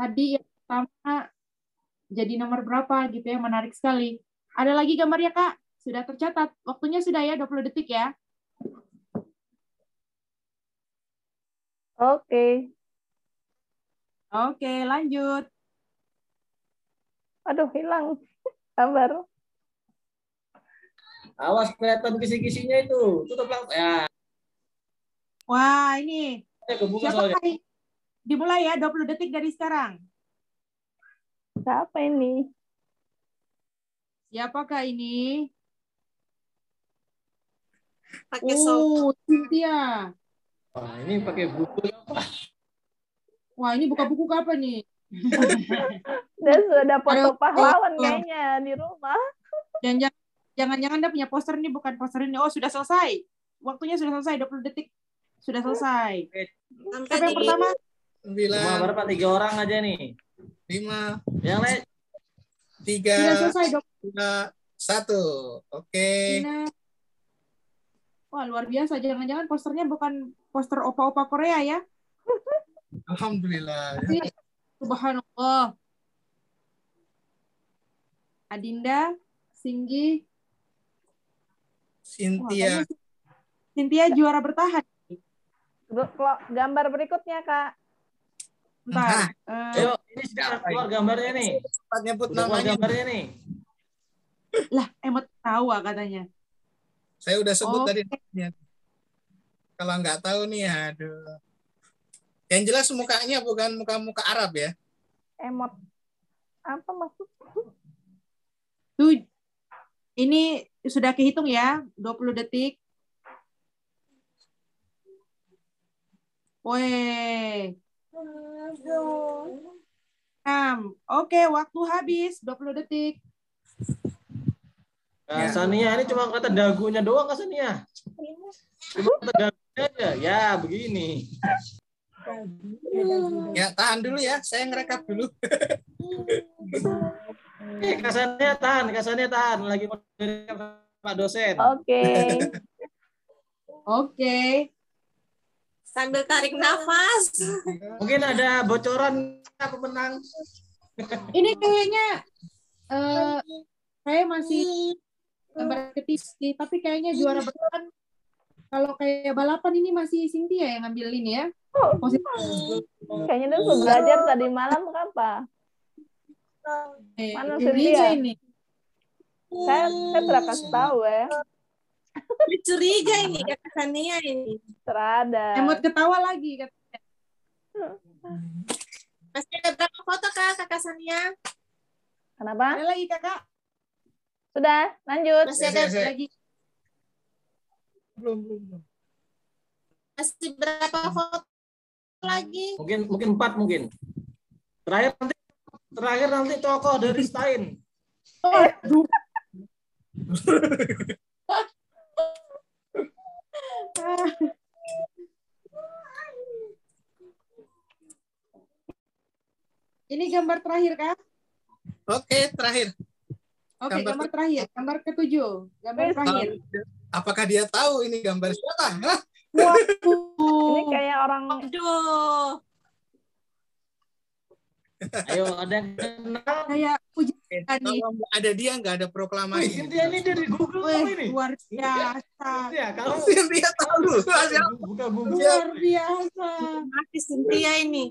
Tadi yang pertama jadi nomor berapa gitu ya, menarik sekali. Ada lagi gambarnya, Kak? Sudah tercatat. Waktunya sudah ya, 20 detik ya. Oke. Oke, lanjut. Aduh, hilang gambar. Awas kelihatan kisi-kisinya itu. Tutup lang. Ya, Wah, ini. kebuka Siapa soalnya. Dimulai ya, 20 detik dari sekarang. Siapa ini? Siapakah ini? Pakai sok. Oh, Cynthia. Wah, ini pakai buku apa? Wah, ini buka buku apa nih? *laughs* Dia sudah ada foto pahlawan oh. kayaknya di rumah. Dan jangan- jangan-jangan dia punya poster ini bukan poster ini. Oh, sudah selesai. Waktunya sudah selesai, 20 detik. Sudah selesai. Sampai yang pertama? Cuma Sembilan, berapa? Tiga orang aja nih. lima, Yang lain tiga, Sudah selesai, Dok. dua, satu. Oke. Tina. Wah, luar biasa. Jangan-jangan posternya bukan poster opa-opa Korea ya. *laughs* Alhamdulillah. Subhanallah. Adinda, Singgi, Wah, Cynthia. kayaknya Cynthia juara bertahan. Gambar berikutnya, Kak. Bentar. Eh, Ayo, ini sudah keluar gambarnya nih. Cepat nyebut namanya. gambarnya nih. lah, emot tawa katanya. Saya udah sebut Oke. tadi namanya. Kalau nggak tahu nih, aduh. Yang jelas mukanya bukan muka-muka Arab ya. Emot. Apa maksud? Tuh, ini sudah kehitung ya, 20 detik. Weh. 6. Oke, waktu habis 20 detik. Kak Ya. Sania ini cuma kata dagunya doang Kak Sania. Cuma kata dagunya aja. Ya begini. Ya, tahan dulu ya. Saya ngerekap dulu. *laughs* Eh, Kak Sania tahan, Kak Sania tahan. Lagi mau Pak dosen. Oke. Oke. Sambil tarik nafas. Mungkin ada bocoran pemenang? Ini kayaknya eh saya masih gambar ketiga, tapi kayaknya juara balapan kalau kayak balapan ini masih Cynthia yang ngambil ini ya. Posisi Kayaknya dia sudah belajar tadi malam apa? eh, Mana Cynthia? ini. Saya saya tidak kasih tahu ya. Curiga ini kakak Sania ini. Terada. Emot ketawa lagi katanya. Masih ada berapa foto kak kakak Sania? Kenapa? Ada lagi kakak? Sudah, lanjut. Masih ada Lagi. Belum, belum, belum. masih berapa foto lagi? Mungkin mungkin empat mungkin. Terakhir nanti terakhir nanti tokoh dari Stein. Ini gambar terakhir kak? Oke, terakhir. Oke, Gambar gambar terakhir. Gambar ketujuh. Gambar terakhir. Apakah dia tahu ini gambar siapa? Hah? Ini kayak orang Aduh. Ayo ada yang kenal? Kayak puji nih. Kalau nggak ada dia nggak ada Wih, proklamasi. Cynthia ini dari Google Wih, ini? luar biasa. Cynthia, kamu Dia tahu siapa? buka Google. Luar biasa. Mati Cynthia ini.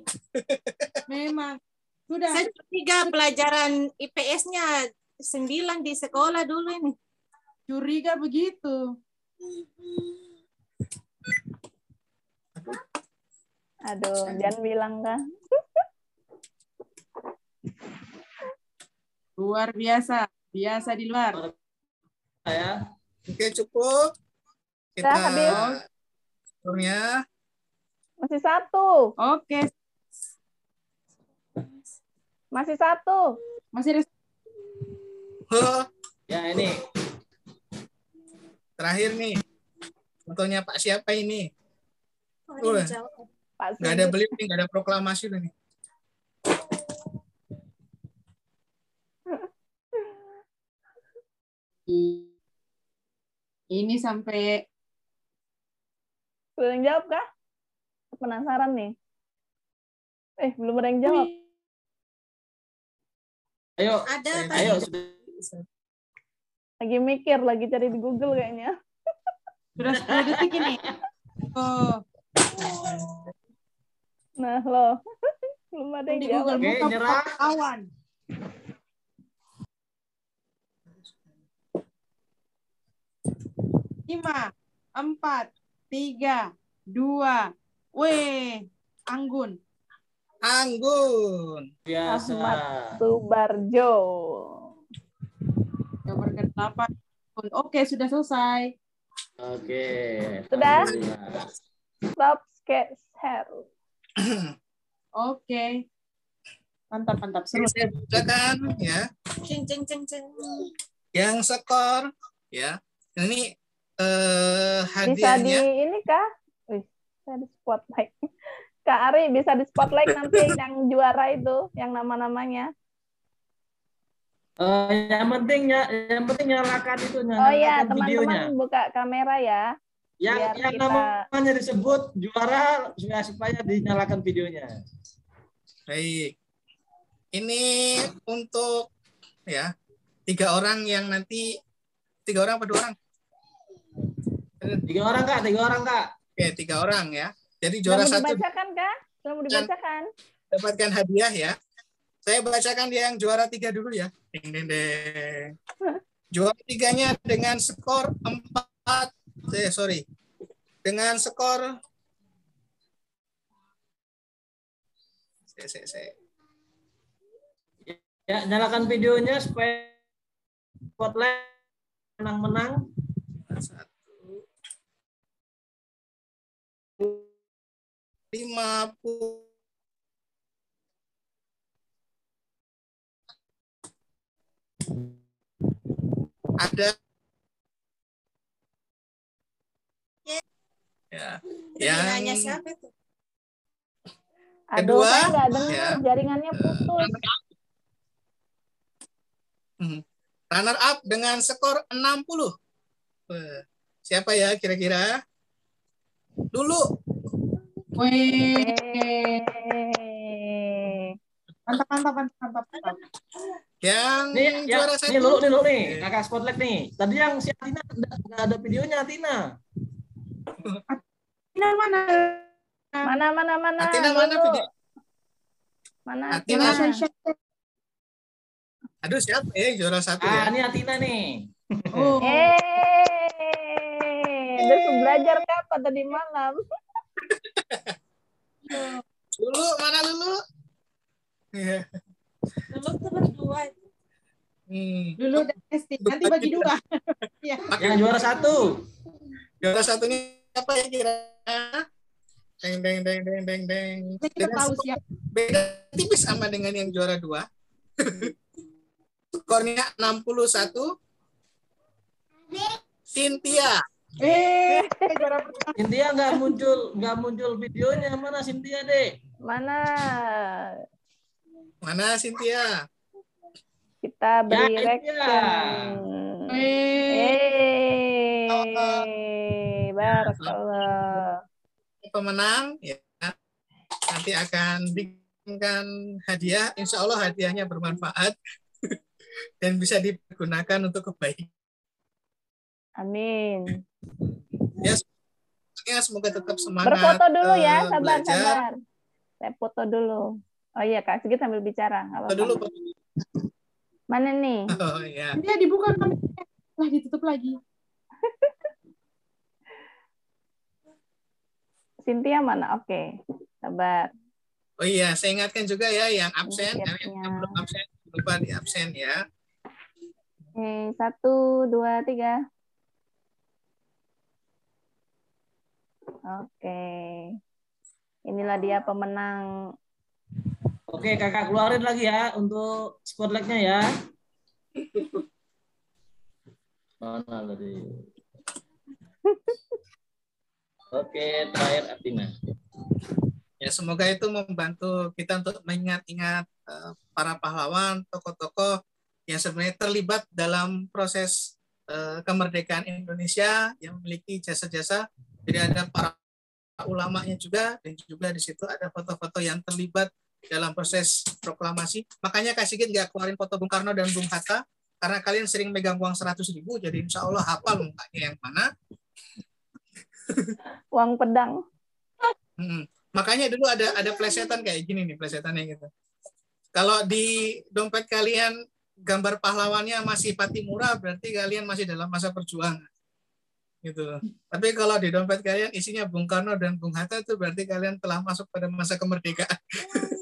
Memang. Sudah. Saya curiga pelajaran IPS-nya sembilan di sekolah dulu ini. Curiga begitu. aduh, jangan bilang kan. Luar biasa. Biasa di luar. Ya. Oke, cukup. Kita Dah, habis. skornya. Masih satu. Oke. Masih satu. Masih ada Oh, Ya ini terakhir nih. Fotonya Pak siapa ini? Oh. Pak Nggak ada beliau nih, nggak ada proklamasi udah nih. ini sampai Belum ada yang jawab kah? Penasaran nih. Eh, belum ada yang jawab. ayo Ada tadi. ayo sudah Lagi mikir, lagi cari di Google kayaknya. sudah 10 detik ini. Oh, Nah, loh. belum ada yang di jawab. Google Oke, nyerah. kawan. Lima, empat, tiga, dua, weh, Anggun. Anggun. biasa. Subarjo. Nomor ke-8. Oke, sudah selesai. Oke. Sudah? Stop share. Oke. Mantap, mantap. Seru. Saya bacakan ya. Ceng ceng ceng ceng. Yang skor ya. Ini eh Bisa di hadiahnya ini kah? Wih, saya di spotlight. Kak Ari bisa di spotlight nanti yang juara itu, yang nama-namanya. Eh, yang penting ya, yang penting nyalakan itu Oh nyalakan iya, videonya. teman-teman buka kamera ya. Yang yang kita- namanya disebut juara supaya supaya dinyalakan videonya. baik. Ini untuk ya tiga orang yang nanti tiga orang apa dua orang? Tiga orang kak, tiga orang kak. Oke, tiga orang ya. Jadi juara mau satu dibacakan? Sudah mau dibacakan? dapatkan hadiah ya. Saya bacakan yang juara tiga dulu ya. Ding, ding, ding. Juara tiganya dengan skor 4, eh, sorry, dengan skor saya, saya, saya. Ya, nyalakan videonya supaya spotlight menang-menang. Satu. Lima puluh. ada. Ya. Yang nanya siapa itu kedua Aduh, saya dengar, ya, jaringannya eh, putus. Hmm. runner up dengan skor 60 siapa ya kira-kira? Dulu. Wih. Mantap, mantap, mantap, mantap, mantap. Yang Nih, ya, juara satu. nih lulu nih lulu nih, kakak spotlight nih. Tadi yang si Atina nggak ada videonya Atina. Ini mana? mana mana mana? Atina mana video? Mana Atina. Atina? Aduh siapa ya juara satu Ah, ya? ini Atina nih. Oh, Eh, udah belajar kapan tadi malam? *laughs* Lulu mana Lulu? Iya. Berdua. Hmm. dulu dan Esti. Nanti bagi dua. *laughs* Yang juara satu. Juara satunya siapa ya kira? Deng deng deng deng deng deng. Kita tahu siapa. beda tipis sama dengan yang juara dua. *laughs* Skornya 61. Cynthia. Eh. Cynthia nggak muncul nggak muncul videonya mana Cynthia deh. Mana? Mana Cynthia? Kita beri Ya, reaction. Eh, Eh, barakallah. Pemenang ya nanti akan diberikan hadiah. Insya Allah hadiahnya bermanfaat *laughs* dan bisa digunakan untuk kebaikan. Amin. Ya, semoga tetap semangat. Berfoto dulu ya, eh, sabar belajar. sabar. Saya foto dulu. Oh iya Kak, Sigit sambil bicara. Foto dulu. Mana nih? *laughs* Oh ya. dia dibuka kameranya. Lah ditutup lagi. *laughs* Cynthia mana? Oke, sabar. Oh iya, saya ingatkan juga ya yang absen, yang belum absen lupa di absen ya. Oke, satu, dua, tiga. Oke. Inilah dia pemenang. Oke kakak keluarin lagi ya untuk spotlightnya ya. Mana tadi? Oke terakhir Atina. Ya semoga itu membantu kita untuk mengingat-ingat eh, para pahlawan, tokoh-tokoh yang sebenarnya terlibat dalam proses eh, kemerdekaan Indonesia yang memiliki jasa-jasa. Jadi ada para ulamanya juga dan juga di situ ada foto-foto yang terlibat dalam proses proklamasi. Makanya Kak Sigit nggak keluarin foto Bung Karno dan Bung Hatta karena kalian sering megang uang 100 ribu, jadi insya Allah hafal mukanya yang mana. *laughs* Uang pedang. Hmm. Makanya dulu ada ada plesetan kayak gini nih plesetannya gitu. Kalau di dompet kalian gambar pahlawannya masih Patimura berarti kalian masih dalam masa perjuangan. Gitu. Tapi kalau di dompet kalian isinya Bung Karno dan Bung Hatta itu berarti kalian telah masuk pada masa kemerdekaan. *laughs*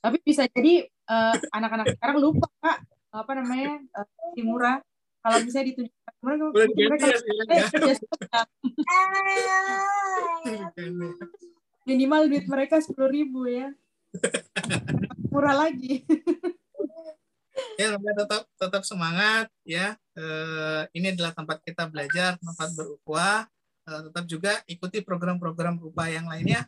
Tapi bisa jadi eh, anak-anak sekarang lupa Kak apa namanya eh, Timura. Kalau bisa ditunjuk Timura, ya. eh, *laughs* minimal duit mereka sepuluh ribu ya. Murah lagi. ya tetap tetap semangat ya Eh, ini adalah tempat kita belajar tempat berukhuwah Eh, tetap juga ikuti program-program berupa yang lainnya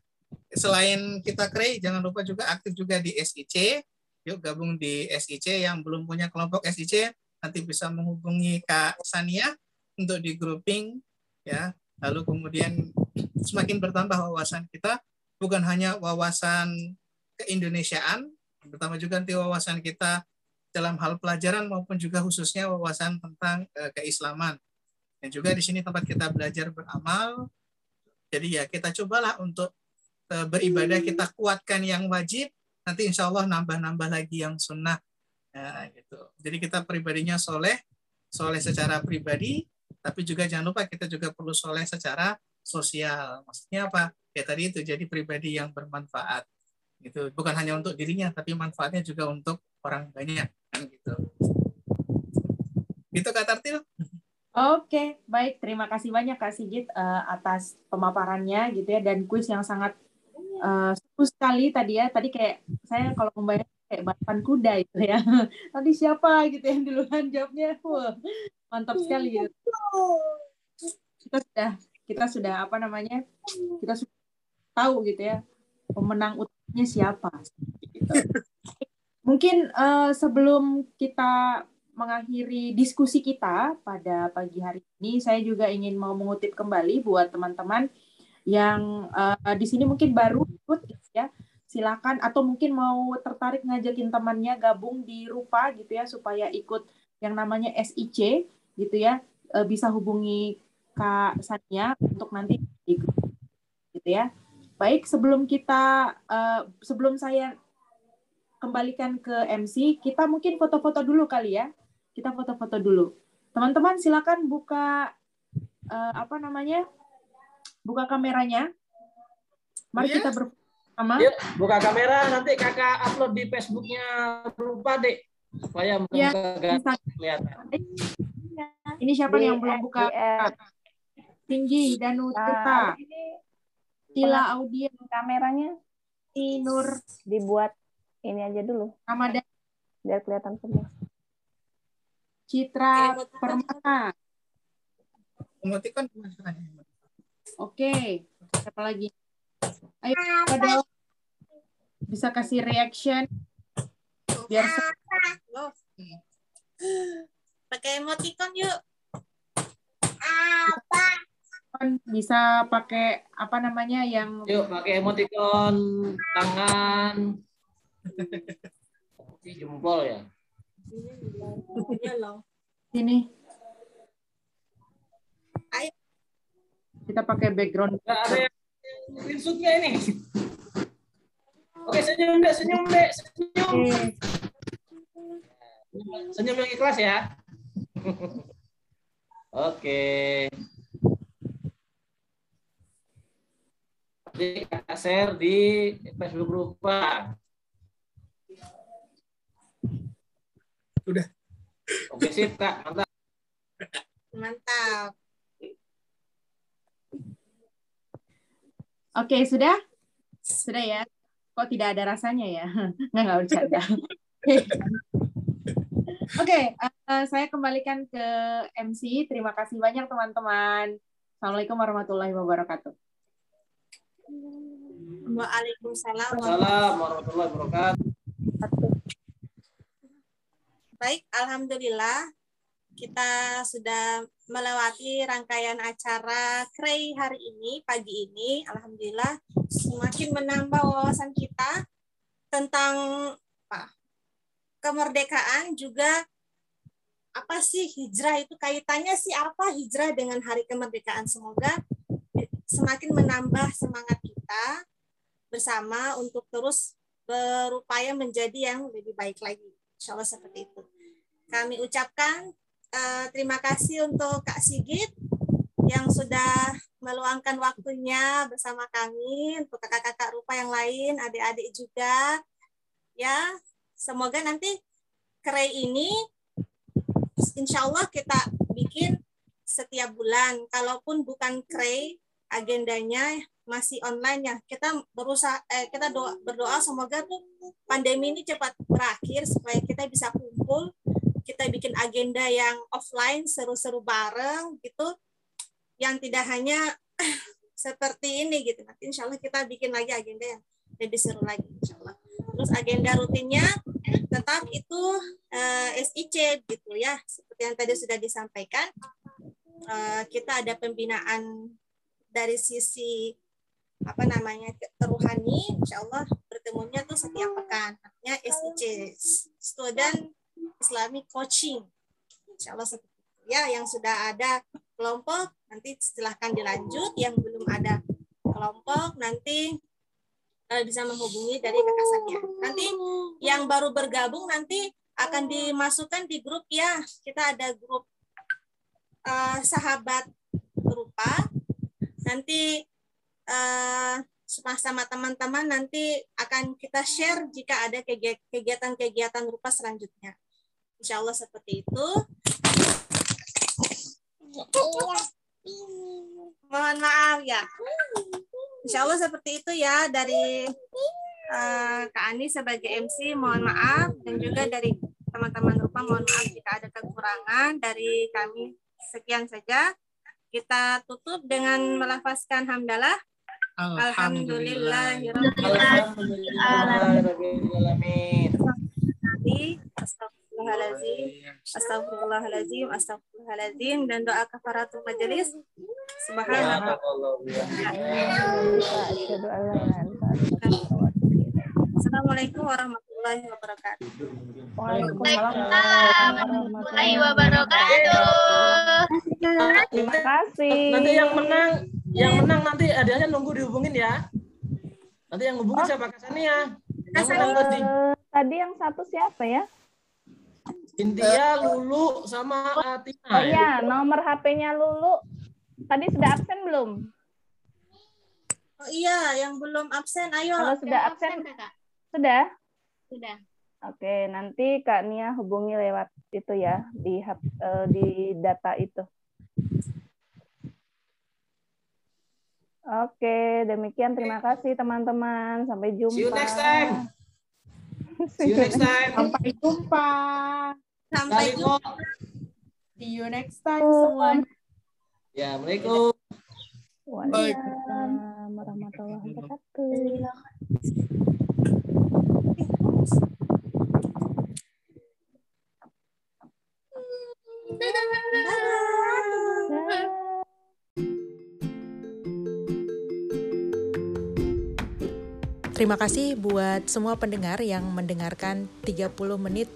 selain kita krei jangan lupa juga aktif juga di SIC yuk gabung di SIC yang belum punya kelompok SIC nanti bisa menghubungi Kak Sania untuk di grouping ya lalu kemudian semakin bertambah wawasan kita bukan hanya wawasan keindonesiaan pertama juga nanti wawasan kita dalam hal pelajaran maupun juga khususnya wawasan tentang eh, keislaman. Dan juga di sini tempat kita belajar beramal. Jadi ya kita cobalah untuk beribadah kita kuatkan yang wajib. Nanti insya Allah nambah-nambah lagi yang sunnah. Nah, gitu. Jadi kita pribadinya soleh, soleh secara pribadi, tapi juga jangan lupa kita juga perlu soleh secara sosial. Maksudnya apa? Ya tadi itu jadi pribadi yang bermanfaat. Gitu. Bukan hanya untuk dirinya, tapi manfaatnya juga untuk orang banyak kan gitu. Gitu Kak Tartil? Oke, baik. Terima kasih banyak Kak Sigit eh, atas pemaparannya gitu ya dan kuis yang sangat seru sekali tadi ya. Tadi kayak saya kalau membayar kayak balapan kuda itu ya. *laughs* Tadi siapa gitu yang duluan jawabnya? Wah, mantap sekali gitu. Kita sudah kita sudah apa namanya kita sudah tahu gitu ya pemenang utamanya siapa. Gitu. Mungkin eh, sebelum kita mengakhiri diskusi kita pada pagi hari ini, saya juga ingin mau mengutip kembali buat teman-teman yang eh, di sini mungkin baru ikut gitu ya. Silakan atau mungkin mau tertarik ngajakin temannya gabung di Rupa gitu ya supaya ikut yang namanya SIC gitu ya. Eh, bisa hubungi Kak Sania untuk nanti di gitu ya. Baik, sebelum kita eh, sebelum saya kembalikan ke MC, kita mungkin foto-foto dulu kali ya. Kita foto-foto dulu. Teman-teman silakan buka eh, apa namanya? Buka kameranya. Mari Iya. kita bersama. Yuk, buka kamera nanti kakak upload di Facebooknya lupa dek supaya Ya, muka bisa. kelihatan. Ini siapa nih yang belum Di- buka? add. Tinggi, Danu Nah, Tirta, ini Cila Audia, kameranya Nur dibuat ini aja dulu Ramadan, biar kelihatan semua. Citra Permata. Emoticon Oke, siapa lagi? Ayo, pada bisa kasih reaction biar Loh. Pakai emoticon yuk. teman bisa pakai apa namanya yang Yuk pakai emoticon tangan. *laughs* Ini jempol ya. Iya loh. ini. Ayo. Kita pakai background. Nggak ada yang screenshotnya ini. Oke senyum dek, senyum dek, senyum. Senyum yang ikhlas ya. *laughs* Oke. Nanti kakak share di Facebook Rupa. Udah. Oke sip kak, mantap. Mantap. Oke, sudah? Sudah ya? Kok tidak ada rasanya ya? *laughs* Nggak, nggak bercanda. *laughs* Oke, eh, saya kembalikan ke MC. Terima kasih banyak teman-teman. Assalamualaikum warahmatullahi wabarakatuh. Waalaikumsalam. Assalamualaikum warahmatullahi wabarakatuh. Baik, alhamdulillah kita sudah melewati rangkaian acara KREI hari ini, pagi ini. Alhamdulillah semakin menambah wawasan kita tentang apa? kemerdekaan juga apa sih hijrah itu kaitannya sih apa hijrah dengan hari kemerdekaan. Semoga semakin menambah semangat kita bersama untuk terus berupaya menjadi yang lebih baik lagi. Insya Allah seperti itu. Kami ucapkan eh, terima kasih untuk Kak Sigit yang sudah meluangkan waktunya bersama kami, untuk kakak-kakak rupa yang lain, adik-adik juga. Ya, semoga nanti kere ini insya Allah kita bikin setiap bulan. Kalaupun bukan kre, agendanya masih online ya. Kita berusaha, eh, kita doa, berdoa semoga tuh pandemi ini cepat berakhir supaya kita bisa kumpul, kita bikin agenda yang offline seru-seru bareng gitu, yang tidak hanya *laughs* seperti ini gitu. Nanti insya Allah kita bikin lagi agenda yang lebih seru lagi insya Allah. Terus agenda rutinnya tetap itu eh, SIC gitu ya, seperti yang tadi sudah disampaikan. Eh, kita ada pembinaan dari sisi apa namanya rohani, insya Allah bertemunya tuh setiap pekan. Artinya SIC, Student Islamic Coaching, insya Allah seperti itu. Ya, yang sudah ada kelompok nanti silahkan dilanjut. Yang belum ada kelompok nanti eh, bisa menghubungi dari kekasannya. Nanti yang baru bergabung nanti akan dimasukkan di grup ya. Kita ada grup eh, sahabat berupa. Nanti eh, sama teman-teman nanti akan kita share jika ada kegi- kegiatan-kegiatan rupa selanjutnya. Insya Allah seperti itu. Mohon maaf ya. Insya Allah seperti itu ya dari eh, Kak Ani sebagai MC. Mohon maaf dan juga dari teman-teman rupa mohon maaf jika ada kekurangan dari kami. Sekian saja. Kita tutup dengan melafazkan hamdalah. Alhamdulillahirabbil Alhamdulillahirobbilalamin. Astagfirullahaladzim, astagfirullahaladzim, astagfirullahaladzim, dan doa kafaratul majelis. Subhanallah. Assalamualaikum warahmatullahi wabarakatuh. Waalaikumsalam warahmatullahi wabarakatuh. Terima kasih. Nanti yang menang, yang menang nanti adanya nunggu dihubungin ya. Nanti yang hubungin siapa Kasania? Eh, tadi yang satu siapa ya? Intia, Lulu, sama Atina. Oh iya, nomor HP-nya Lulu. Tadi sudah absen belum? Oh iya, yang belum absen, ayo. Kalau sudah absen, sudah? Sudah. Oke, nanti Kak Nia hubungi lewat itu ya di eh, di data itu. Oke, demikian terima kasih teman-teman. Sampai jumpa. See you next time. *laughs* See you next time. Sampai jumpa. Sampai jumpa. See you next time semua. Ya, Assalamualaikum. Waalaikumsalam warahmatullahi wabarakatuh. Terima kasih buat semua pendengar yang mendengarkan 30 menit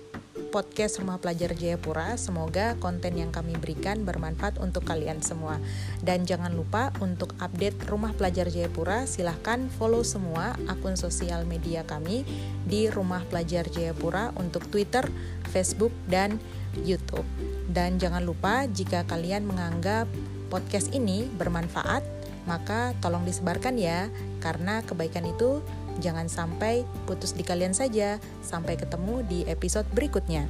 podcast Rumah Pelajar Jayapura. Semoga konten yang kami berikan bermanfaat untuk kalian semua. Dan jangan lupa untuk update Rumah Pelajar Jayapura, silahkan follow semua akun sosial media kami di Rumah Pelajar Jayapura untuk Twitter, Facebook, dan YouTube. Dan jangan lupa jika kalian menganggap podcast ini bermanfaat, maka tolong disebarkan ya, karena kebaikan itu jangan sampai putus di kalian saja. Sampai ketemu di episode berikutnya.